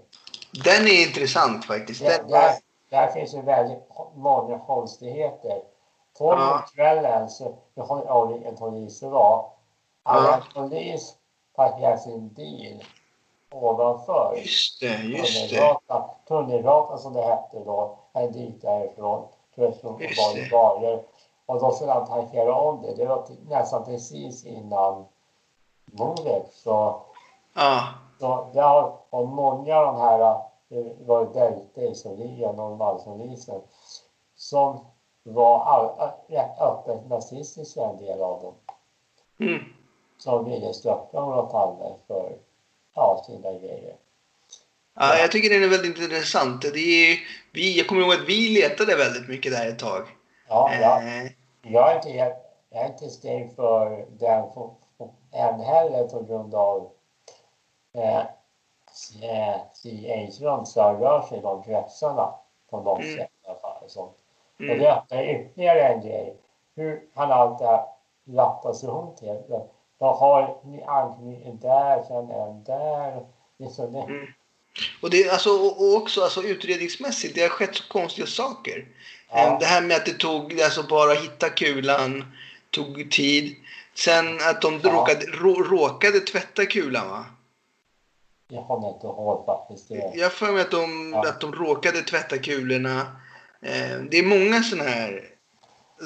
A: Den är intressant faktiskt. Den,
B: där, där finns ju väldigt många konstigheter. På
A: Ja.
B: kvällen så vi har ju en polis idag. Hade
A: Ja.
B: polis parkerat sin bil ovanför
A: just det, just det.
B: Tunnelgatan, Tunnelgatan som det hette då, en bit därifrån.
A: Just
B: på
A: det.
B: barer. Och då skulle han parkera om det. Det var nästan precis innan mordet. Så
A: Ja,
B: så det har, och många av de här, var Delta-ligan och Malmöpolisen, som var all, rätt öppet nazistiska en del av dem.
A: mm.
B: Som ville störta Olof Palme för ja, sina grejer.
A: ja, jag tycker den är väldigt intressant. Det är, vi, jag kommer ihåg att vi letade väldigt mycket där ett tag.
B: Ja, jag,
A: Eh,
B: jag är inte, helt- jag är inte stängd för den än heller på grund av eh, Engström som rör sig i de kretsarna på något
A: Mm.
B: sätt i alla fall. Så. Och
A: mm.
B: det öppnar ytterligare en grej. Hur kan allt det här lappas ihop till? Vad har ni anknytning där, sen en där? Liksom det.
A: Mm. Och, det, alltså, och och också alltså, utredningsmässigt, det har skett så konstiga saker.
B: Ja.
A: Eh, Det här med att det tog, alltså bara hitta kulan, tog tid. Sen att de
B: Ja.
A: råkade, rå, råkade tvätta kulan va?
B: Jag kommer inte ihåg faktiskt det.
A: Jag har för mig att de,
B: Ja.
A: att de råkade tvätta kulorna. Eh, det är många sådana här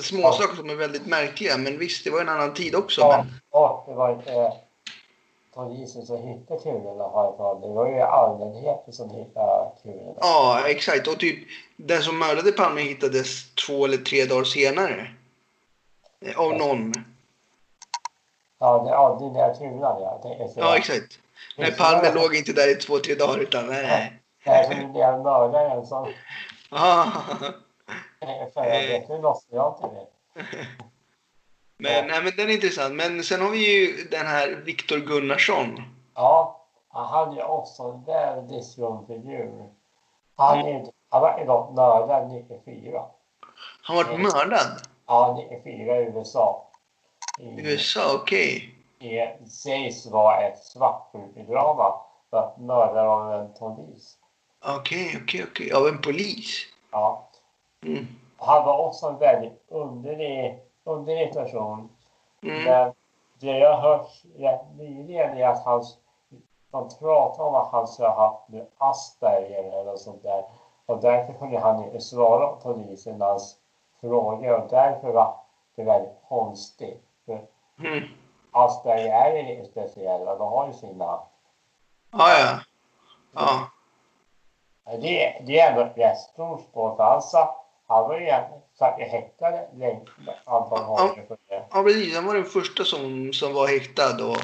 A: små
B: Ja.
A: saker som är väldigt märkliga. Men visst, det var en annan tid också.
B: Ja,
A: Men,
B: och det var eh, polisen som hittade kulorna har mig. Det var ju allmänheten som hittade kulorna.
A: ja, exakt. Och typ den som mördade Palme hittades två eller tre dagar senare. Eh, Av någon.
B: Ja, det, ja den där kulan ja. Det är så.
A: Ja, exakt. Nej, Palme låg inte där i två, tre dagar utan nej.
B: Det är som den där mördaren som
A: Ah.
B: Det måste jag inte veta.
A: Men, nej, men den är intressant. Men sen har vi ju den här Viktor Gunnarsson.
B: Ja, han är också en väldigt skum figur. Han, är, han var dock mördad 94.
A: Han var
B: Mm.
A: mördad.
B: Ja, 94 i USA. I,
A: USA, okej.
B: Det sägs vara ett svartsjukedrama för att mörda av en polis.
A: Okej, okej, okej. Av en polis.
B: Ja.
A: Mm.
B: Han var också en väldigt underlig, underlig person.
A: Mm.
B: Men det jag har hört rätt nyligen är att han, de pratar om att han ska ha haft med Asperger eller sånt där. Och därför kunde han inte svara på polisernas frågor och därför var det väldigt konstigt. För
A: Mm.
B: Asperger är ju speciella, de har ju sina...
A: Ja, ja. Ja.
B: Det, det är ändå ett rätt stort spår för han, sa, han var ju satt häktad antal gånger för det.
A: ja, precis. Han var den första som, som var häktad. Och,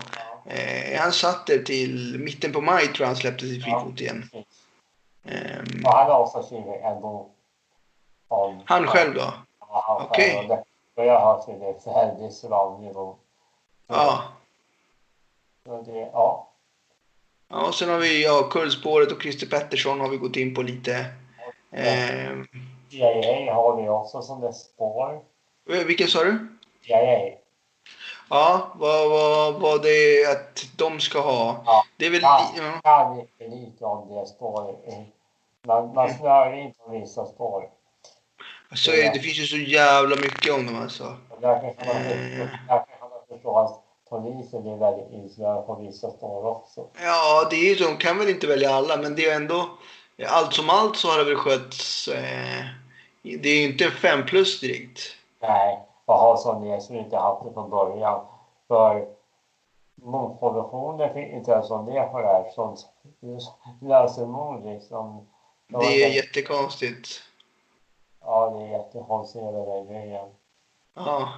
A: eh, han satt där till mitten på maj tror jag han släpptes i fri fot igen. Ehm,
B: Och han har också skrivit en bok om...
A: han själv då?
B: Ja, han
A: Okej.
B: Och Och jag har skrivit väldigt svamlig bok.
A: Ja.
B: Så det, ja.
A: Ja, och sen har vi ja, Kurdspåret och Christer Pettersson har vi gått in på lite. Ehm,
B: CIA har vi också som det spår.
A: vilken sa du?
B: CIA.
A: Ja, vad, vad, vad det är att de ska ha.
B: Ja.
A: Det är väl...
B: Ja.
A: Ja.
B: Kan inte lite om det spår. Man, man snör inte på vissa spår.
A: Så är, det finns ju så jävla mycket om dem alltså.
B: Därför kan man,
A: Eh.
B: därför kan man förstå att polisen är väldigt insnöad på vissa spår också.
A: Ja, det är ju så. De kan väl inte välja alla, men det är ändå... Allt som allt så har det väl skötts... Eh, Det är ju inte 5 plus direkt.
B: Nej, och ha Sonja som inte haft det från början. För motproduktionen fick inte ens vara med på det här. Sånt lösenord liksom.
A: Det är jättekonstigt.
B: Ja, det är jättekonstigt hela den grejen.
A: Ja.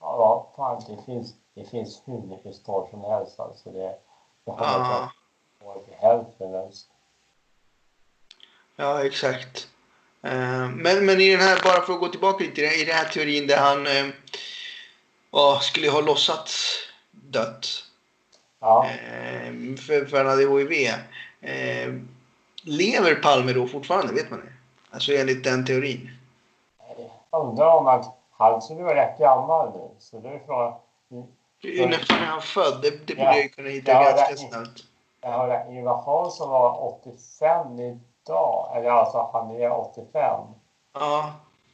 B: Ja, fan, det finns, det finns hur mycket story som helst alltså. Det, det har
A: Ja,
B: varit till hälften ens.
A: ja exakt. Eh, Men, men i den här, bara för att gå tillbaka lite, i den här teorin där han eh, ja, skulle ha låtsats dött.
B: Ja,
A: Eh, för, för han hade HIV. Lever Palme då fortfarande? Vet man det? Alltså enligt den teorin.
B: jag undrar om att han skulle vara rätt gammal nu. Så det är frågan.
A: När är han född? Det, det borde
B: Ja.
A: jag ju kunna hitta ganska snabbt.
B: Jag hörde Ingvar Carlsson var 85 idag. Eller alltså han är 85.
A: Ja.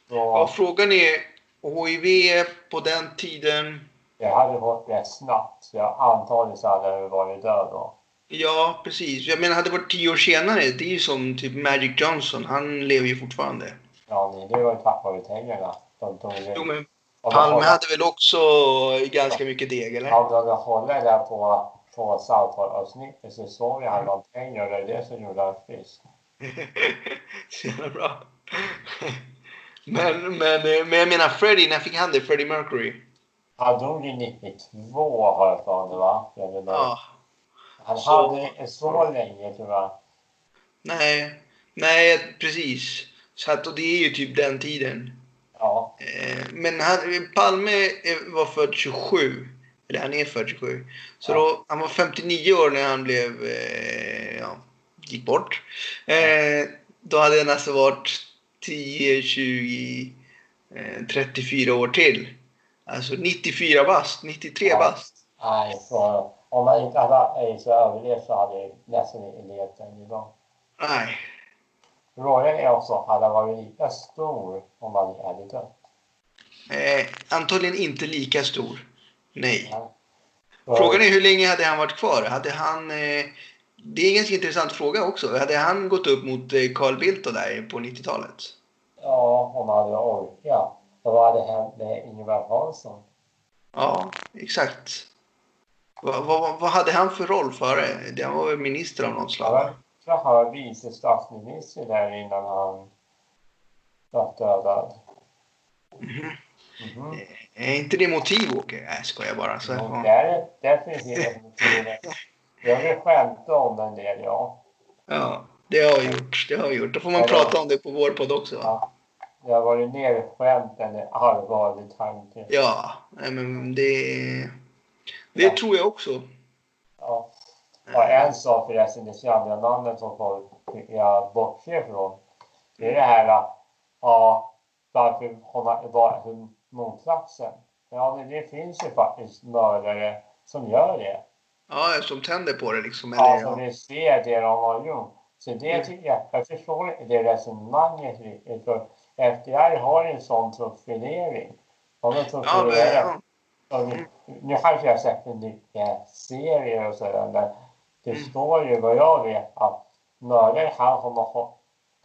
B: Så
A: ja, frågan är HIV på den tiden.
B: det hade gått rätt snabbt. Så jag antagligen så hade jag varit död då.
A: Ja, precis. Jag menar, hade det varit tio år senare, det är ju som typ Magic Johnson. Han lever ju fortfarande.
B: Ja, det var ju tack vare pengarna. Det.
A: Jo, men Palme hade väl också ganska mycket deg, eller?
B: Om de håller där på, på Southport-avsnittet så såg jag han någon pengar och det är det som gjorde han frisk.
A: Så jävla bra. Men, men, men jag menar Freddie, när fick han det? Freddie Mercury?
B: Han dog ju 92 har jag för mig va? Jag inte.
A: Ja.
B: Han
A: så-
B: hade inte så länge tror jag.
A: Nej, nej precis. Så att, och det är ju typ den tiden. Eh, Men han, Palme var född 27. Eller han är född 27. Så
B: Ja.
A: då, han var 59 år när han blev, eh, ja, gick bort. Eh, då hade han alltså varit 10, 20, eh, 34 år till. Alltså 94 bast, 93
B: Ja.
A: bast.
B: nej, så om man inte hade aids och överlevt så hade jag nästan inte levt än idag.
A: Nej.
B: Frågan är också, hade han varit lika stor om han hade dött?
A: Eh, antagligen inte lika stor. Nej.
B: Ja.
A: Frågan är hur länge hade han varit kvar? Hade han... Eh, det är en ganska intressant fråga också. Hade han gått upp mot eh, Carl Bildt där på 90-talet?
B: Ja, om han hade orkat. Vad hade hänt med Ingvar Carlsson?
A: Ja, exakt. Vad, vad, vad hade han för roll före? Det- Han var väl minister av något slag?
B: jag han var vice statsminister där innan han var dödad.
A: Mhm.
B: Mhm.
A: Är inte det motiv, Åke? Nej, jag skojar bara. Så, ja.
B: Det är definitivt ett motiv. Jag vill skämta om en del, ja.
A: ja, det har vi gjort. Det har vi gjort. Då får man
B: Ja, det-
A: prata om det på vår podd också.
B: ja. Det har varit mer skämt än en allvarlig tanke.
A: Ja, nej, men det... Det
B: Ja.
A: tror jag också.
B: Ja. Och en sak förresten, det kända namnet som folk jag bortser från. Det är det här, ja, varför hon har varit motsatsen. Ja, men det finns ju faktiskt mördare som gör det.
A: Ja, som tänder på det liksom. Eller, ja.
B: vi ser det de har gjort. Så det tycker jag, jag förstår det resonemanget riktigt. FBI har en sån profilering. De är
A: Ja, men, ja.
B: Nu, nu kanske jag har sett en mycket serier och sådär, det
A: Mm.
B: står ju vad jag vet att mördaren han kommer ha,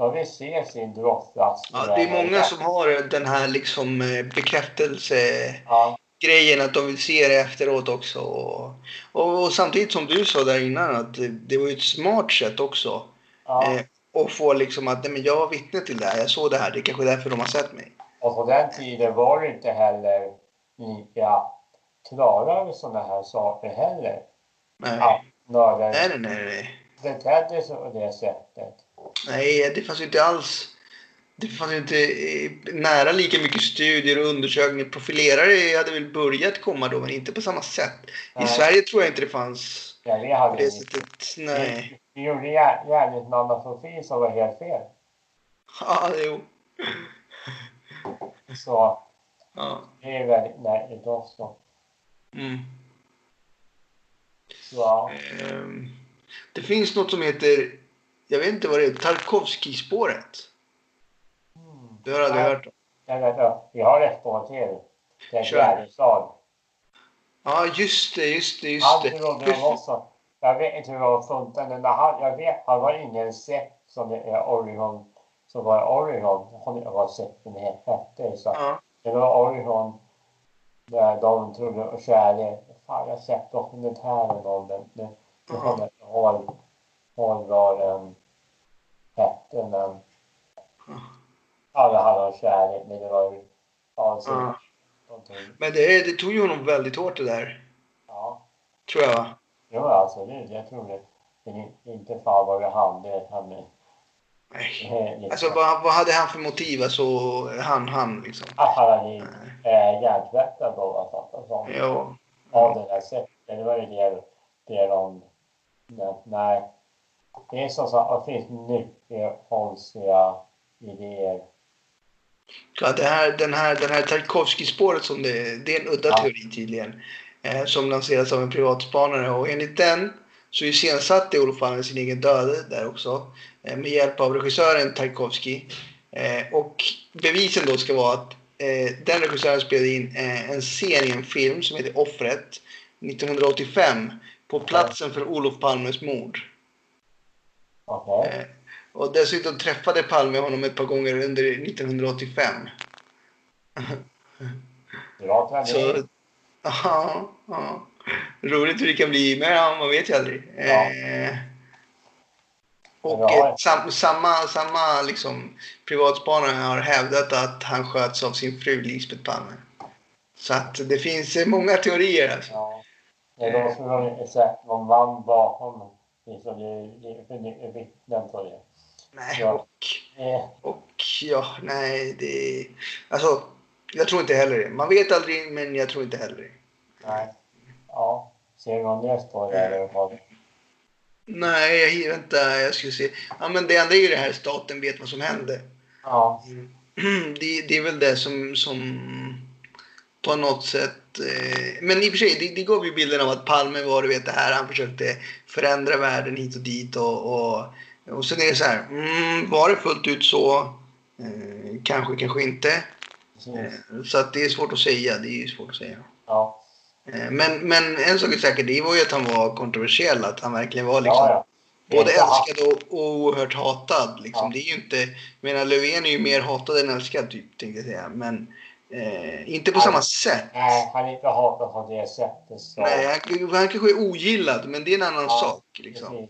B: de vill se sin brottsplats.
A: Ja, det är många som har den här liksom eh, bekräftelsegrejen
B: Ja,
A: att de vill se det efteråt också. Och, och, och samtidigt som du sa där innan att det, det var ju ett smart sätt också.
B: ja.
A: Eh, och få liksom att nej, men jag var vittne till det här, jag såg det här, det är kanske därför de har sett mig.
B: Och på den tiden var det inte heller lika klara med sådana här saker heller.
A: Nej,
B: Att mördaren
A: nej, nej, nej. nej.
B: betedde sig på det sättet.
A: Nej, det fanns ju inte alls... Det fanns ju inte eh, nära lika mycket studier och undersökningar. Profilerare hade väl börjat komma då, men inte på samma sätt. I
B: Nej.
A: Sverige tror jag inte det fanns
B: Ja, det
A: på
B: hade
A: det
B: vi.
A: sättet. Nej.
B: Vi gjorde gär- gärningsmannaprofil som var helt fel.
A: Ja, jo.
B: Så
A: Ja.
B: det är väldigt märkligt också.
A: Mm.
B: Så.
A: Ehm, Det finns något som heter, jag vet inte vad det är, Tarkovskij-spåret.
B: Mm.
A: Du har aldrig
B: Nej.
A: hört om?
B: Jag vi har ett spår till. Det är
A: Kör.
B: Gärdestad.
A: Ja, just det, just det, just
B: Han
A: det.
B: trodde de också. Jag vet inte hur det var funkade, men han, jag vet han var ingen sekt som det är Oregon så var det Oregon, jag har sett den hette. Så
A: Ja.
B: det var Oregon där de trodde och kärlek. Fan, jag har sett dokumentären om den. Det, det
A: Ja.
B: kommer inte ihåg ihåg vad den hette, men alla hade om kärlek, men det var ju alltså,
A: Ja. Men det, det tog ju honom väldigt hårt det där.
B: Ja,
A: Tror jag va?
B: jo absolut. Jag tror det. Men inte fan vad det hade. hade
A: Nej.
B: liksom,
A: Alltså vad, vad hade han för motiv? Alltså han, han liksom.
B: att han hade äh, hjärntvättat då, alltså, och sånt.
A: Ja.
B: av det där sättet. Det var ju det, det de... Nej. Det är som sagt, det finns mycket konstiga idéer.
A: Ja, det här, den här, den här Tarkovsky-spåret som det, det är en udda
B: Ja.
A: teori tydligen. Eh, som lanseras av en privatspanare och enligt den så iscensatte Olof Palme sin egen död där också. Eh, med hjälp av regissören Tarkovsky. Eh, och bevisen då ska vara att eh, den regissören spelade in eh, en scen i en film som heter Offret 1985 på platsen för Olof Palmes mord.
B: Okej?
A: Eh, och dessutom träffade Palme honom ett par gånger under 1985.
B: Bra tradition.
A: ja, ja. Roligt hur det kan bli, men ja, man vet ju aldrig.
B: Ja.
A: Eh, och
B: Ja.
A: eh, sam, samma, samma liksom, privatspanare har hävdat att han sköts av sin fru Lisbeth Palme. Så att det finns eh, många teorier alltså.
B: Ja. Det är de som sett någon man bakom. Liksom, vittnen på det.
A: Nej,
B: Ja.
A: och,
B: Eh,
A: och ja, nej, det... Alltså, jag tror inte heller det. Man vet aldrig, men jag tror inte heller det.
B: nej. Ja. Ser någon mer story eller vad?
A: Nej, jag, vänta, jag ska se. Ja, men det enda är ju det här staten vet vad som hände.
B: Ja.
A: det, det är väl det som, som på något sätt... Eh, men i och för sig, det, det gav ju bilden av att Palme var, du vet det här, han försökte förändra världen hit och dit och, och, och sen är det så här, mm, var det fullt ut så? Eh, kanske, kanske inte. Eh, så att det är svårt att säga, det är svårt att säga.
B: Ja.
A: Eh, men, men en sak är säker, det var ju att han var kontroversiell, att han verkligen var liksom
B: Ja, ja.
A: både älskad och, oerhört hatad. Liksom. Det är ju inte, jag menar Löfven är ju mer hatad än älskad typ, tänkte jag säga. Men eh, inte på
B: Nej.
A: samma sätt.
B: Nej, han är inte hatad på det sättet. Så.
A: Nej, han, han kanske är ogillad, men det är en annan
B: Ja,
A: sak. Liksom.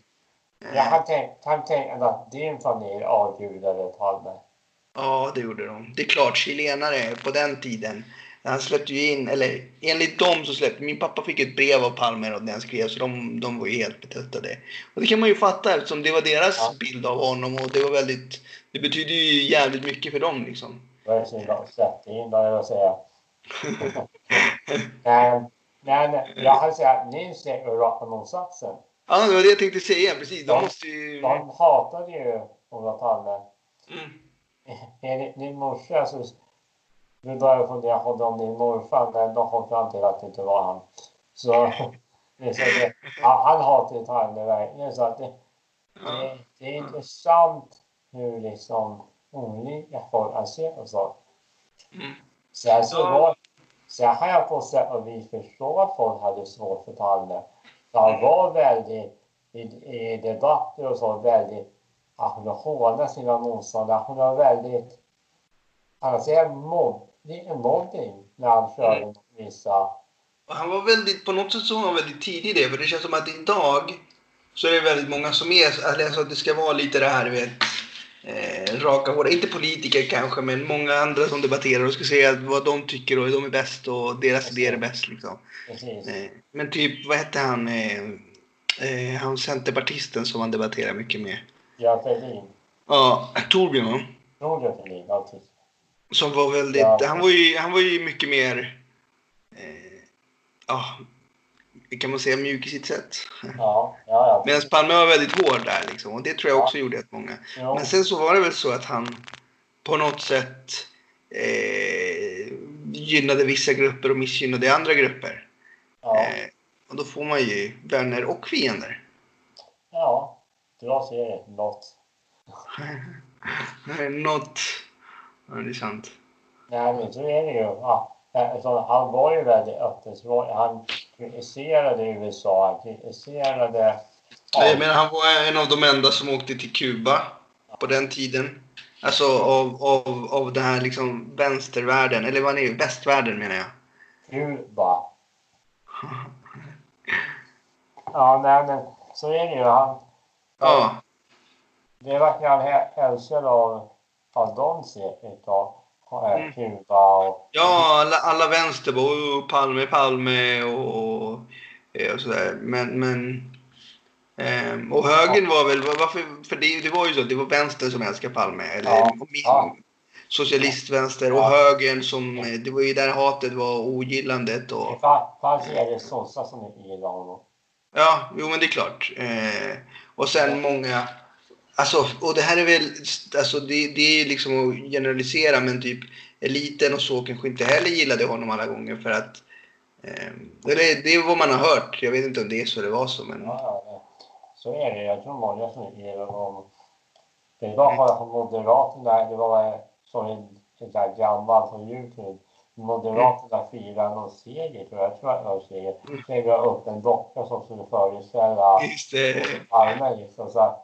B: Jag kan tänka, tänka att din familj avgudade Palme.
A: Ja, det gjorde de. Det är klart, chilenare på den tiden. Han släppte ju in, eller enligt dem så släppte, min pappa fick ett brev av Palme och den skrev så de, de var ju helt betuttade. Och det kan man ju fatta eftersom det var deras
B: Ja.
A: bild av honom och det var väldigt, det betyder ju jävligt mycket för dem liksom.
B: Det jag släppte in, vad jag säga. men, men jag säga att ni ser raka motsatsen.
A: Ja, det var det jag tänkte säga. Precis. De
B: Ja.
A: måste ju...
B: De hatade ju Olof Palme.
A: Mm.
B: Enligt din morsa så... Nu börjar jag fundera på om din morfar, men de kom fram till att det inte var han. Så... så det, han, han hatade Palme verkligen. Så att det, det, det är intressant hur liksom olika folk kan se på saker.
A: Mm.
B: Sen så
A: Ja.
B: var, sen har jag på sätt och vis förstå att folk hade svårt för Palme. Han var väldigt, i, i debatter och så, väldigt, att hon hånade sina motståndare. Hon var väldigt, kan man säga mobb, lite mobbing när han körde vissa,
A: Och Han var väldigt, på något sätt så var han väldigt tidig i det. För det känns som att idag så är det väldigt många som är, alltså att det ska vara lite det här, vet. Eh, raka hårda, inte politiker kanske, men många andra som debatterar och ska säga vad de tycker och de är bäst och deras idéer är bäst liksom.
B: precis.
A: Eh, men typ, vad hette han, eh, eh, han centerpartisten som man debatterar mycket med?
B: Björn Fälldin.
A: Ja, Torbjörn va?
B: Roger Fälldin, alltid.
A: Som var väldigt,
B: Ja.
A: han var ju, han var ju mycket mer, eh, ja, kan man säga mjuk i sitt sätt.
B: Ja, ja, ja.
A: Medan Palme var väldigt hård där liksom och det tror jag
B: Ja.
A: också gjorde att många.
B: Jo,
A: Men sen så var det väl så att han på något sätt eh, gynnade vissa grupper och missgynnade andra grupper.
B: ja,
A: Eh, och då får man ju vänner och fiender.
B: ja. Bra serie, något.
A: Något, ja det är sant.
B: Nej, men så är det ju. Ja, alltså, han var ju väldigt öppen. Så han kritiserade USA, han kritiserade...
A: Jag menar, han var en av de enda som åkte till Kuba på den tiden. Alltså av, av, av den här liksom vänstervärlden, eller vad är? Västvärlden menar jag.
B: Kuba. Ja, nej men så är det ju. Han,
A: Ja,
B: det verkar han hä- älskad av, av dem säkert.
A: Mm.
B: Kuba och...
A: ja alla, alla vänster bara "Oh, Palme, Palme och, och, eh, och sådär. Men, men ehm, och högern var väl, varför, för det, det var ju så att det var vänster som älskade Palme. Eller
B: Ja,
A: min-
B: ja.
A: socialistvänster och
B: Ja.
A: högern som, eh, det var ju där hatet var ogillandet och
B: Det fa- fanns ju även sossar som gillade honom.
A: Ja, jo men det är klart. Eh, och sen många... Alltså, och det här är väl... Alltså det, det är liksom att generalisera men typ eliten och så kanske inte heller gillade honom alla gånger för att... Eh, det, det är vad man har hört. Jag vet inte om det är så det var så men...
B: Ja, ja. Så är det. Jag tror många gillar honom. Det var bara på Moderaterna, det var så en, en där gammal på Youtube. Moderaterna firar någon seger tror jag. Jag tror det var seger. Var upp en docka som skulle föreställa. Palme liksom. Så,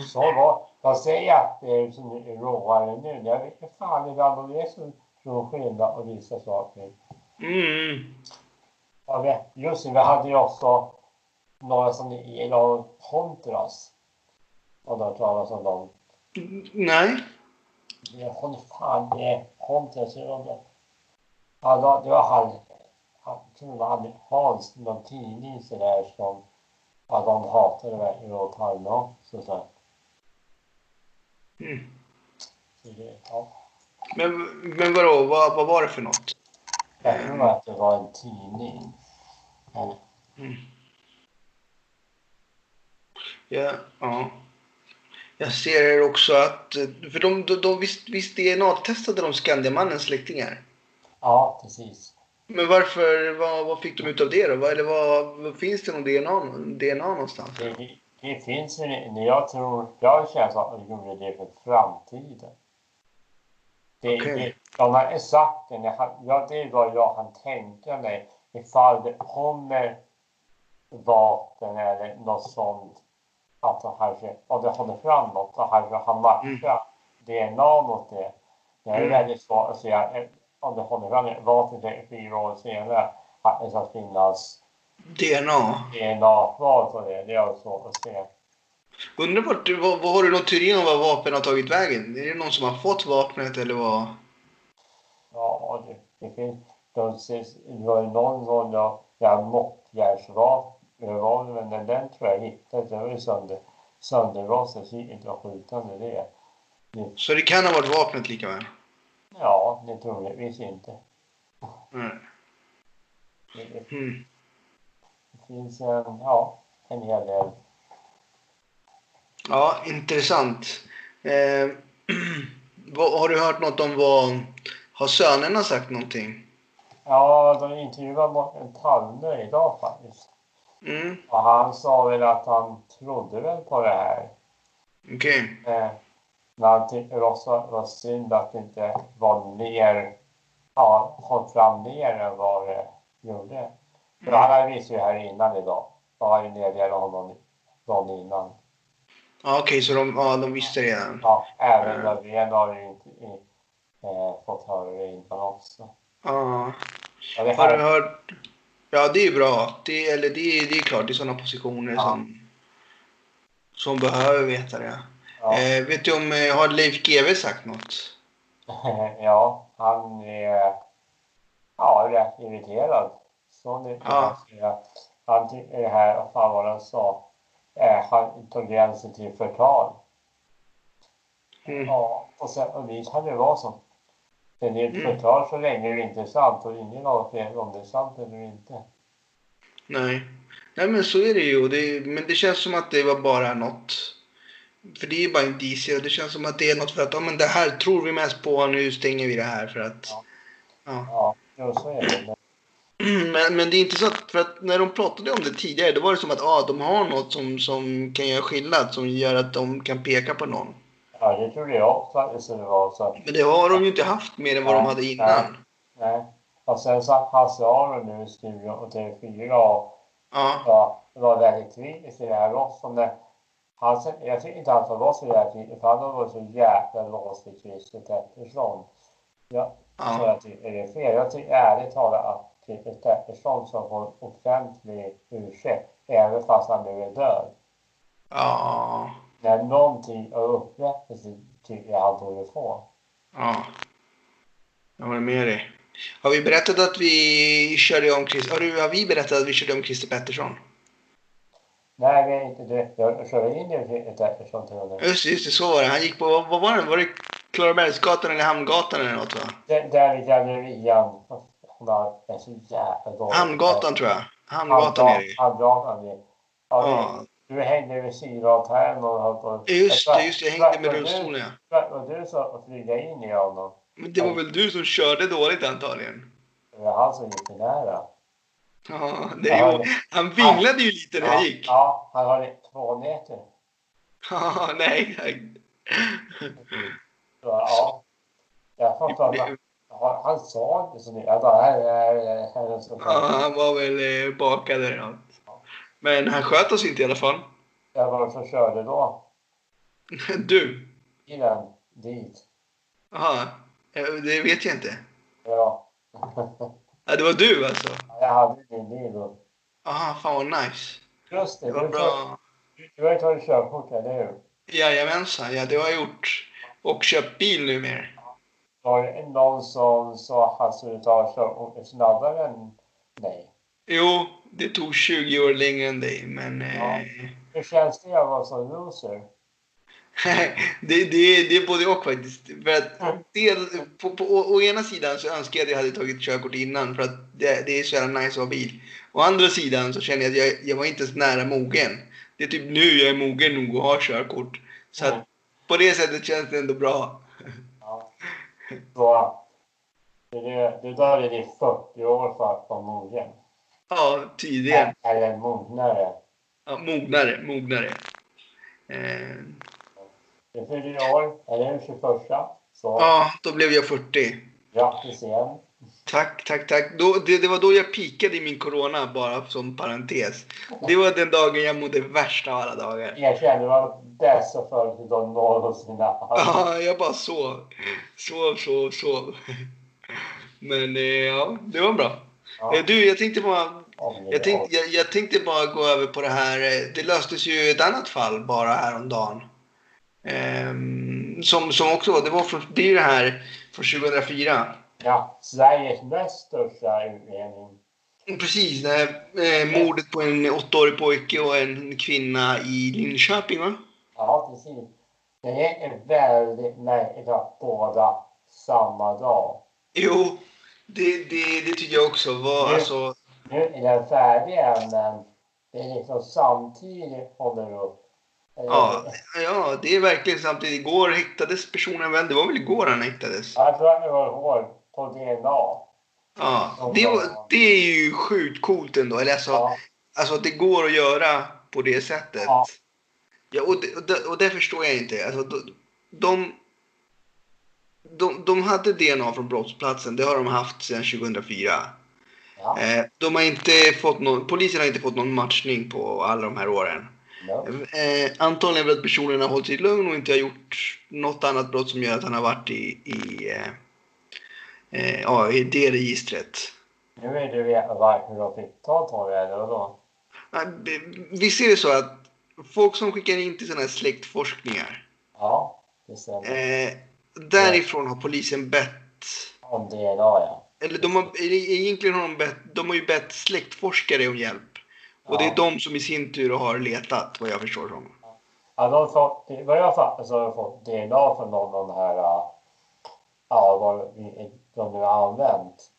B: så var Jag säger att det är som är råare nu. Jag vet fan ibland om det är så stor skillnad på vissa saker.
A: Mm.
B: Jag vet, just det, vi hade ju också några som gillade Honduras. Har du hört talas om dem?
A: Nej.
B: Kommer fan det är det- Ja, det var han, han, tror det var Hans, någon tidning sådär som, ja de hatade verkligen Olof Palme också. Så,
A: Mm.
B: ja.
A: Men, men vadå, vad, vad var det för något?
B: Jag tror att det var en tidning. Ja.
A: Ja, ja. Jag ser här också att... För de, de, de visst, visst DNA-testade de Skandiamannens släktingar?
B: Ja, precis.
A: Men varför, vad, vad fick de ut av det då? Eller vad finns det någon DNA, DNA någonstans?
B: Det, det, det finns ju, när jag tror, jag känner att de gjorde det för framtiden. Det,
A: Okej.
B: det, de har sagt det, ja, det är vad jag kan tänka mig ifall det kommer vapen eller något sånt. Att de kanske, om det kommer fram något, då kanske han matchar DNA mot det. Det är
A: Mm.
B: väldigt svårt att säga eh, om det kommer fram vapen fyra år senare. Att det ska finnas
A: DNA?
B: DNA kvar på det. Det är svårt att se.
A: Undrar vart, vad, vad har du någon teori om vad vapen har tagit vägen? Är det någon som har fått vapnet eller vad?
B: Ja, det, det finns. De, ses- det var ju någon gång då jag måttjärnsvapen, men den tror jag hittade. Den var ju sönder, sönderrostad så gick inte att skjuta med det.
A: Så det kan ha varit vapnet lika väl?
B: Ja, det troligtvis inte. Det, det
A: Mm.
B: Finns en, ja, en hel del.
A: Ja, intressant. Eh, har du hört något om vad... Har sönerna sagt någonting?
B: Ja, de intervjuade Mårten Palme idag faktiskt.
A: Mm,
B: Och han sa väl att han trodde väl på det här.
A: okej.
B: Eh, men han tyckte också att det var synd att det inte var mer, ja, kom fram mer än vad det gjorde.
A: Mm.
B: han hade visst ju här innan idag. De hade ju meddelat honom dagen innan.
A: Ja, okej, så de, ja, de visste redan.
B: Ja, även
A: Mm.
B: Löfven har ju inte i, eh, fått höra det innan också.
A: Ja.
B: Ja, det
A: Har du hört? Ja, det är bra. Det, eller det, är- det är klart, det är sådana positioner
B: Ja.
A: som, som behöver veta det.
B: ja,
A: Eh, vet du om, eh, har Leif GW sagt något?
B: ja, han är ja, rätt irriterad. Så nu
A: Ja.
B: Han det här, vad fan var det han sa? Eh, han tog gränsen till förtal.
A: Mm.
B: Ja, och, sen, och visst kan det vara så. Men det är ett
A: Mm.
B: förtal så länge det inte är sant och ingen av oss vet om det är sant eller inte.
A: Nej. Nej, men så är det ju. Det, men det känns som att det var bara något. För det är ju bara indicier och det känns som att det är något för att ja, men det här tror vi mest på, nu stänger vi det här för att...
B: Ja.
A: Ja.
B: Ja, så är det. Men,
A: Men, men det är inte så att, för att när de pratade om det tidigare, då var det som att ah, de har något som, som kan göra skillnad, som gör att de kan peka på någon.
B: ja, det trodde jag också att det vara. Så, att-
A: Men det har de ju inte haft mer än vad de
B: Nej,
A: hade innan.
B: nej. Och sen satt Hasse Aron nu i studion och TV4 och
A: Ja.
B: ja, var väldigt kritisk till det här. När, Han, jag tycker inte han loss det där tiden, för han har varit så jäkla låst vid Pettersson. Jag, så
A: Ja.
B: jag tycker det är fel. Jag tycker ärligt talat att Christer Pettersson ska få en offentlig ursäkt, även fast han nu är död.
A: Ja.
B: När någonting av upprättelse tycker jag han borde få.
A: Ja. Jag håller med dig. Har vi berättat att vi körde om Chris... Har, du, har vi berättat att vi körde om Christer Pettersson?
B: Nej, det är inte det. Jag körde in i Christer Pettersson till honom.
A: Just just det, så var det. Han gick på, vad var det? Var det Klarabergsgatan eller Hamngatan eller något va?
B: Där, där vid gallerian. Han har en så jävla dålig...
A: Hamngatan tror jag. Hamngatan är det.
B: Hamngatan. Ja, Du hängde vid Sydavtärn och höll på...
A: just det, just det. Jag hängde med rullstolen ja.
B: var- du så att flyga in i honom?
A: Men det var väl du som körde dåligt antagligen?
B: Det var han som gick för nära.
A: Ja, det är ju, han vinglade ju lite när jag
B: Ja,
A: gick.
B: ja, han har två meter.
A: Ja, nej.
B: Så, ja. Jag inte. Han, han sa inte så mycket. Jag bara, här, här, här.
A: Ja, han var väl eh, bakad eller något. Men han sköt oss inte i alla fall.
B: Var som körde då.
A: Du?
B: Bilen dit.
A: Jaha, det vet jag inte.
B: Ja.
A: Ja, det var du alltså?
B: Jag hade min bil då.
A: Jaha, fan vad nice.
B: Just det,
A: Det var
B: du,
A: bra.
B: du har ju tagit körkort, eller hur?
A: Jajamensan, ja det har jag gjort. Och köpt bil numera.
B: Var det någon som sa att han skulle ta snabbare än dig?
A: Jo, det tog 20 år längre än dig, men...
B: Ja.
A: Eh,
B: Hur känns det att vara som loser?
A: det, det, det är både och faktiskt. För att del, på, på, å, å ena sidan så önskar jag att jag hade tagit körkort innan för att det, det är så jävla nice att ha bil. Å andra sidan så känner jag att jag, jag var inte ens nära mogen. Det är typ nu jag är mogen nog att ha körkort. Så att på det sättet känns det ändå bra.
B: Så, det, det, det där är ditt 40 år för att vara mogen.
A: Ja, tydligen.
B: Eller mognare.
A: Ja, mognare, mognare. Eh,
B: Du fyller år, eller hur? 21. Så
A: ja, då blev jag 40.
B: grattis igen.
A: Tack, tack, tack. Då, det, det var då jag pikade i min corona, bara som parentes. Det var den dagen jag mådde värst av alla dagar.
B: Erkänn, det var bästa födelsedag någonsin haft.
A: Ja, jag bara sov. Sov, sov, sov. Men eh, ja, det var bra.
B: Ja.
A: Eh, Du, jag tänkte bara...
B: Det-
A: Jag tänkte, jag, jag tänkte bara gå över på det här. eh, Det löstes ju ett annat fall bara häromdagen. Ehm, som, som också det var från, det är ju det här från 2004.
B: Ja, Sveriges näst största utredning.
A: Precis, det här eh, mordet på en åttaårig pojke och en kvinna i Linköping va?
B: Ja, precis. Det är väldigt märkligt att båda samma dag.
A: Jo, det, det, det tycker jag också var
B: Det-
A: alltså...
B: Nu är den färdig än, men det är liksom samtidigt håller upp. Eh,
A: Ja, ja, det är verkligen samtidigt. Igår häktades personen väl? Det var väl igår han häktades?
B: Jag tror att det var hår på DNA.
A: Ja, det, det är ju sjukt coolt ändå. Eller alltså,
B: Ja,
A: alltså att det går att göra på det sättet.
B: Ja.
A: Ja, och, det, och, det, och det förstår jag inte. Alltså, de, de, de, de hade DNA från brottsplatsen. Det har de haft sedan 2004.
B: ja.
A: Eh, de har inte fått någon, polisen har inte fått någon matchning på alla de här åren.
B: No.
A: Eh, antagligen för att personen har hållit sig lugn och inte har gjort något annat brott som gör att han har varit i, i, eh, eh, ja, i det registret.
B: Nu vill du veta varför de fick ta på det, eller vadå?
A: Ja, Visst är det så att folk som skickar in till sådana här släktforskningar,
B: Ja, det stämmer.
A: eh, därifrån har polisen bett
B: Om DNA, ja.
A: eller de har, egentligen har de bett, de har ju bett släktforskare om hjälp. Och det är
B: Ja.
A: de som i sin tur har letat, vad jag förstår som.
B: Ja, de har fått, vad jag fattar så har de fått DNA från någon av de här, ja, de nu har använt.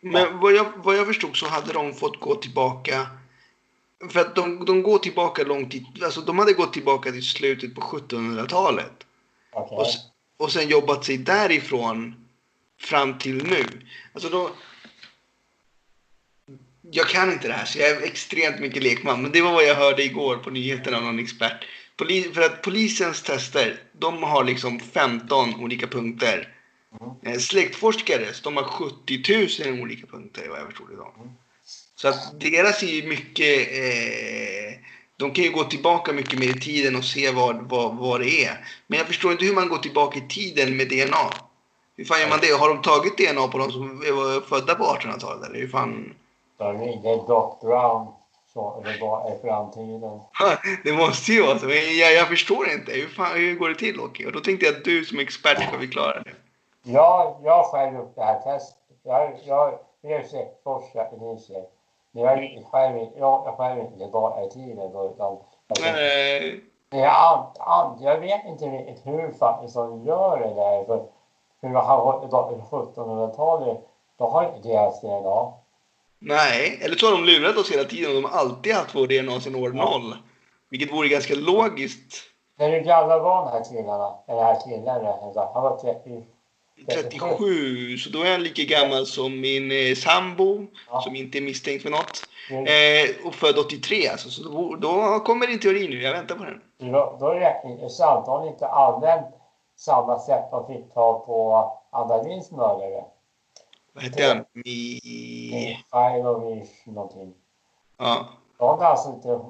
A: Men vad jag, vad jag förstod så hade de fått gå tillbaka. För att de, de går tillbaka långt i, alltså de hade gått tillbaka till slutet på 1700-talet.
B: Okej.
A: Och, och sen jobbat sig därifrån fram till nu. Alltså då... Jag kan inte det här så jag är extremt mycket lekman. Men det var vad jag hörde igår på nyheterna av någon expert. Poli, för att polisens tester, de har liksom 15 olika punkter.
B: Mm.
A: Eh, Släktforskare, de har 70 000 olika punkter vad jag förstod det som. Så att deras är ju mycket, eh, de kan ju gå tillbaka mycket mer i tiden och se vad, vad, vad det är. Men jag förstår inte hur man går tillbaka i tiden med DNA. Hur fan gör man det? Har de tagit DNA på de som var födda på 1800-talet? Eller hur fan?
B: De ringde Doc Brown så det var i framtiden.
A: Det måste ju vara så. Jag, jag förstår inte. Hur, fan, hur går det till, Åke? Och då tänkte jag att du som expert ska förklara det.
B: Jag, jag själv gjort det här testet. Jag, jag, är släktforskare i Nice. Men jag är själv, jag, själv inte bara i tiden då, utan
A: Nej.
B: Men jag, an, an, jag vet inte riktigt hur faktiskt de gör det där. För hur man har hållit på 1700-talet, då har inte deras DNA.
A: Nej, eller så har de lurat oss hela tiden och de har alltid haft vår DNA sedan år noll. Vilket vore ganska logiskt.
B: När hur gamla var de här killarna? Den här killen, han var 30.
A: 37, så då är han lika gammal som min eh, sambo,
B: Ja.
A: som inte är misstänkt för något.
B: Mm.
A: Eh, och född 83 alltså, så då, då kommer din teori nu. Jag väntar på den.
B: Då, då är det intressant. Har inte använt samma sätt de fick ta på Anna Linds mördare.
A: Vad hette han? Mi...
B: Mikhailovich någonting.
A: Ja.
B: De har alltså inte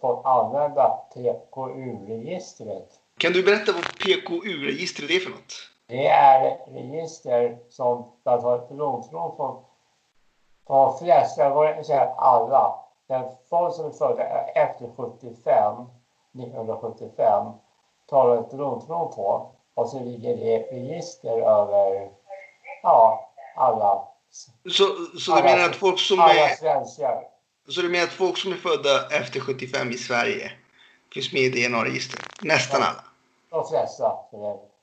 B: fått använda PKU-registret.
A: Kan du berätta vad PKU-registret är för något?
B: Det är ett register som blodprov från de flesta, jag inte säga alla, men folk som är födda efter 75, 1975, tar ett blodprov på och så ligger det ett register över ja, alla,
A: Så, så du menar att folk som
B: alla
A: är,
B: svenskar.
A: så du menar att folk som är födda efter 75 i Sverige finns med i DNA-registret? Nästan alla?
B: De flesta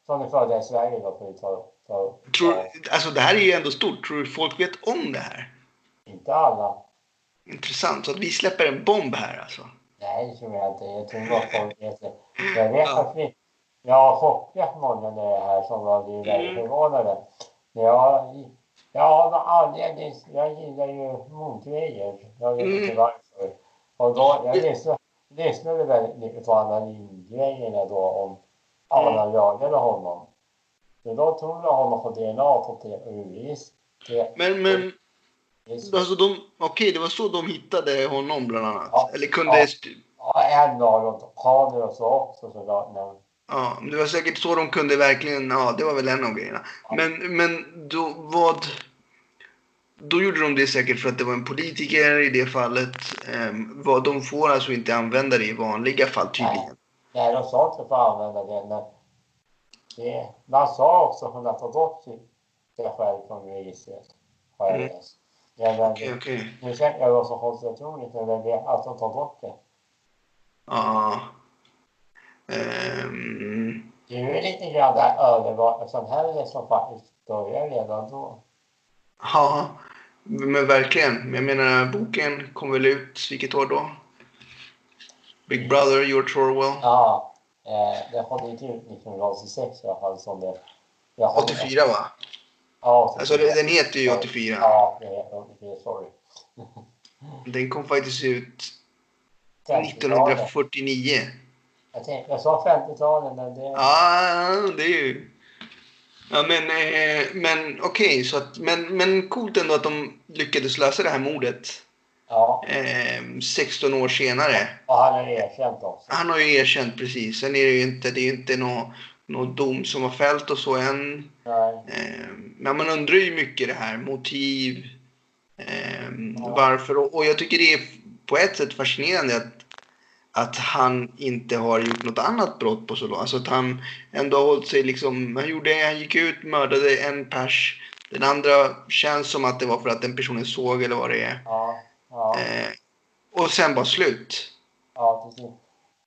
B: är, som är födda i Sverige då ta,
A: Tror,
B: ta
A: alltså det här är ju ändå stort. Tror du folk vet om det här?
B: inte alla.
A: Intressant. Så att vi släpper en bomb här alltså.
B: Nej, det tror jag inte. Jag tror att folk vet det. Jag vet att vi... Jag har chockat många med det här som har blivit väldigt
A: Mm.
B: förvånade. Jag, jag anledning. Jag gillar ju motgrejer. Jag vet inte
A: Mm.
B: varför. Och då, jag lyssnade, lyssnade väldigt mycket på Anna Lindh-grejerna då om
A: Mm.
B: jagade honom. Så då tog jag honom på DNA på PU-registret.
A: Men, men alltså de, okej, det var så de hittade honom bland annat.
B: Ja.
A: Eller kunde,
B: Ja. Ja, en av dem. Kaner och så också såklart. Men
A: ja, det var säkert så de kunde verkligen, ja, det var väl en av grejerna. Men, men då, vad, då gjorde de det säkert för att det var en politiker i det fallet. Ehm, vad, de får alltså inte använda det i vanliga fall tydligen.
B: Nej, de sa inte för att använda det, men det, man sa också att hon har tagit bort sig själv från registret. Har jag
A: Mm.
B: läst.
A: Okej, okej.
B: nu känner jag vad så konspiratoriskt, men jag vet att de tar bort det.
A: Ja. Ehm,
B: Det är ju lite grann det här övervakningssamhället som faktiskt börjar redan då.
A: Ja, men verkligen. Jag menar, boken kom väl ut, vilket år då? Big Brother, George Orwell.
B: Ja, eh, det kom inte ut 1986 i alla fall som det... jag har-
A: 84 va?
B: Ja, 84.
A: Alltså det- den heter ju 84.
B: Ja, det är 84, sorry.
A: Den kom faktiskt ut
B: 50-talet.
A: 1949.
B: Jag, tänkte, jag sa 50-talet, men det...
A: Ja, det är ju... Ja, men, eh, men okej, så att, men, men coolt ändå att de lyckades lösa det här mordet
B: Ja,
A: eh, 16 år senare.
B: och han har erkänt också.
A: Han har ju erkänt precis. Sen är det ju inte, det är inte någon nå dom som har fällt och så än.
B: Nej.
A: Eh, men man undrar ju mycket det här, motiv, eh,
B: Ja.
A: varför. Och, och jag tycker det är på ett sätt fascinerande att, att han inte har gjort något annat brott på så långt. Alltså att han ändå har hållit sig liksom, han gjorde, han gick ut, mördade en pers. Den andra känns som att det var för att den personen såg eller vad det är.
B: Ja, ja,
A: Eh, och sen bara slut.
B: ja, precis.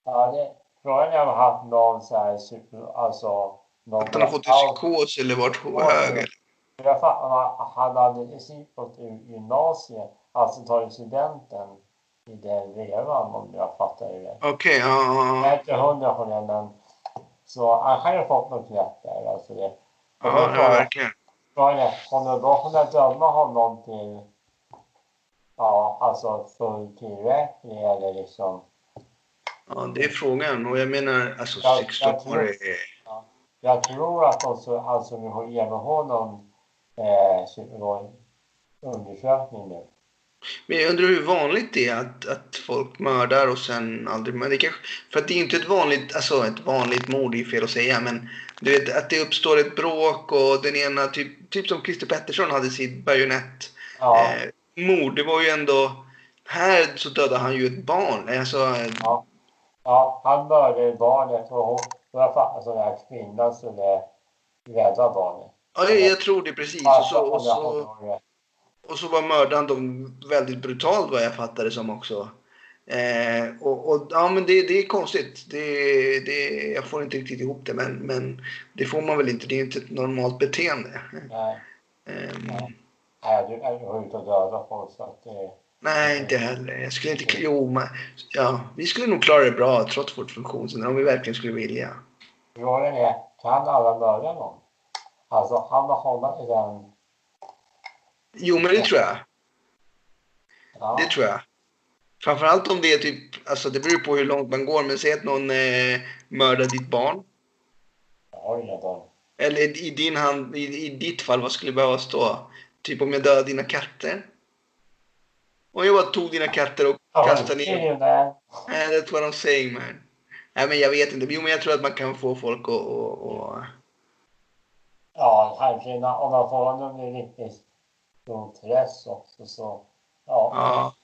B: Ja, det, frågan är om han har haft någon så här, super- alltså... Någon
A: Att han har fått en psykos eller varit hög. eller-
B: Jag fattar att han hade i princip gått ur gymnasiet, alltså tagit studenten i den vevan om jag fattar det rätt.
A: Okej, ja, ja,
B: Jag
A: ja.
B: är inte hundra på det, men så han kan ju ha fått något knäpp där. Alltså det.
A: ja, ja, verkligen.
B: Frågan är, kommer då kunna döma honom till, ja, alltså full tillräcklig eller liksom
A: Ja, det är frågan. Och jag menar, alltså
B: Jag-
A: 16
B: jag tror-
A: år är...
B: Jag tror att de så, alltså nu har genomgått någon eh, undersökning nu.
A: Men jag undrar hur vanligt det är att, att folk mördar och sen aldrig... Men det kanske, för att det är inte ett vanligt, alltså ett vanligt mord, det är fel att säga, men du vet att det uppstår ett bråk och den ena, typ, typ som Christer Pettersson hade sitt bajonett
B: Ja,
A: eh, mord. Det var ju ändå... Här så dödade han ju ett barn. Alltså,
B: ja. ja han mördade barnet och hon, det var fan den här kvinnan skulle rädda barnet.
A: ja, jag, jag tror det precis. Och så, och så, och så var mördaren dem väldigt brutalt vad jag fattade som också. Eh, och, och ja, men det, det är konstigt. Det, det, jag får inte riktigt ihop det, men, men det får man väl inte. Det är inte ett normalt beteende.
B: Nej,
A: Eh,
B: Nej. Nej, du är ju ute och dödar folk så att det...
A: nej, inte heller. Jag skulle inte... Jo, men, ja, vi skulle nog klara det bra trots vårt funktionshinder om vi verkligen skulle vilja.
B: Frågan är, kan alla mörda någon? Alltså, han har hållit i den...
A: Jo, men det tror jag.
B: Ja,
A: Det tror jag. Framförallt om det är typ, alltså det beror på hur långt man går, men säg att någon eh, mördar ditt barn.
B: oj då.
A: Eller i din hand, i, i ditt fall, vad skulle behöva stå? Typ om jag dödar dina katter? Om jag bara tog dina katter och kastade ner. Eh, That's what I'm saying man. Nej men jag vet inte. Jo men jag tror att man kan få folk att... att...
B: Ja, kanske om man får honom i riktigt stor press också så... Ja.
A: Ja.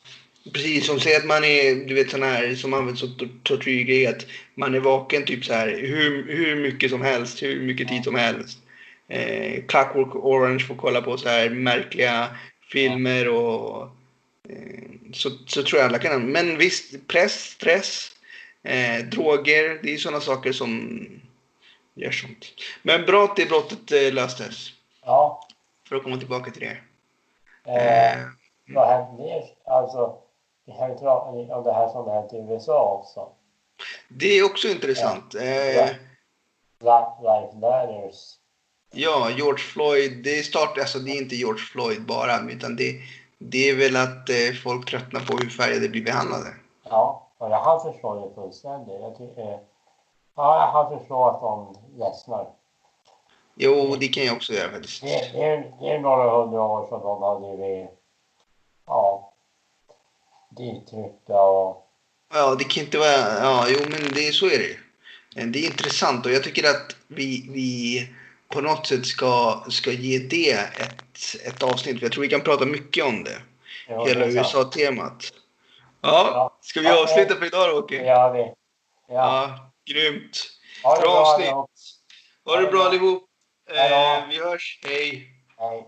A: Precis som säger att man är, du vet sån här som används som tor- tortyrgrej. Att man är vaken typ så här hur, hur mycket som helst, hur mycket tid som helst. Eh, Clockwork Orange får kolla på så här märkliga filmer och eh, så, så tror jag alla kan. Men visst, press, stress, eh, droger, det är sådana saker som gör sånt. Men bra att det brottet eh, löstes.
B: ja.
A: För att komma tillbaka till det.
B: Eh,
A: Eh,
B: vad hände mer? Alltså, ju pratat om det här som hänt i USA också.
A: det är också intressant. Eh,
B: Ja. Black Lives Matters.
A: Ja, George Floyd, det startar, alltså det är inte George Floyd bara, utan det, det är väl att eh, folk tröttnar på hur färgade blir behandlade.
B: Ja, och jag han förstår det fullständigt. Jag tycker, ja, han förstår att de ledsnar.
A: Jo, det kan jag också göra faktiskt.
B: Det, det, är, det är några hundra år som de har blivit, ja, ditryckta och
A: Ja, det kan inte vara, ja, jo men det, så är det ju. Eh, Det är intressant och jag tycker att vi, vi på något sätt ska, ska ge det ett, ett avsnitt. Jag tror vi kan prata mycket om det.
B: Ja,
A: Hela. USA-temat. Ja, ska vi avsluta för idag då, Åke?
B: Det gör vi. Ja.
A: Ja, grymt. Bra avsnitt. Ha det bra allihop. Eh, vi hörs. Hej.
B: Hej.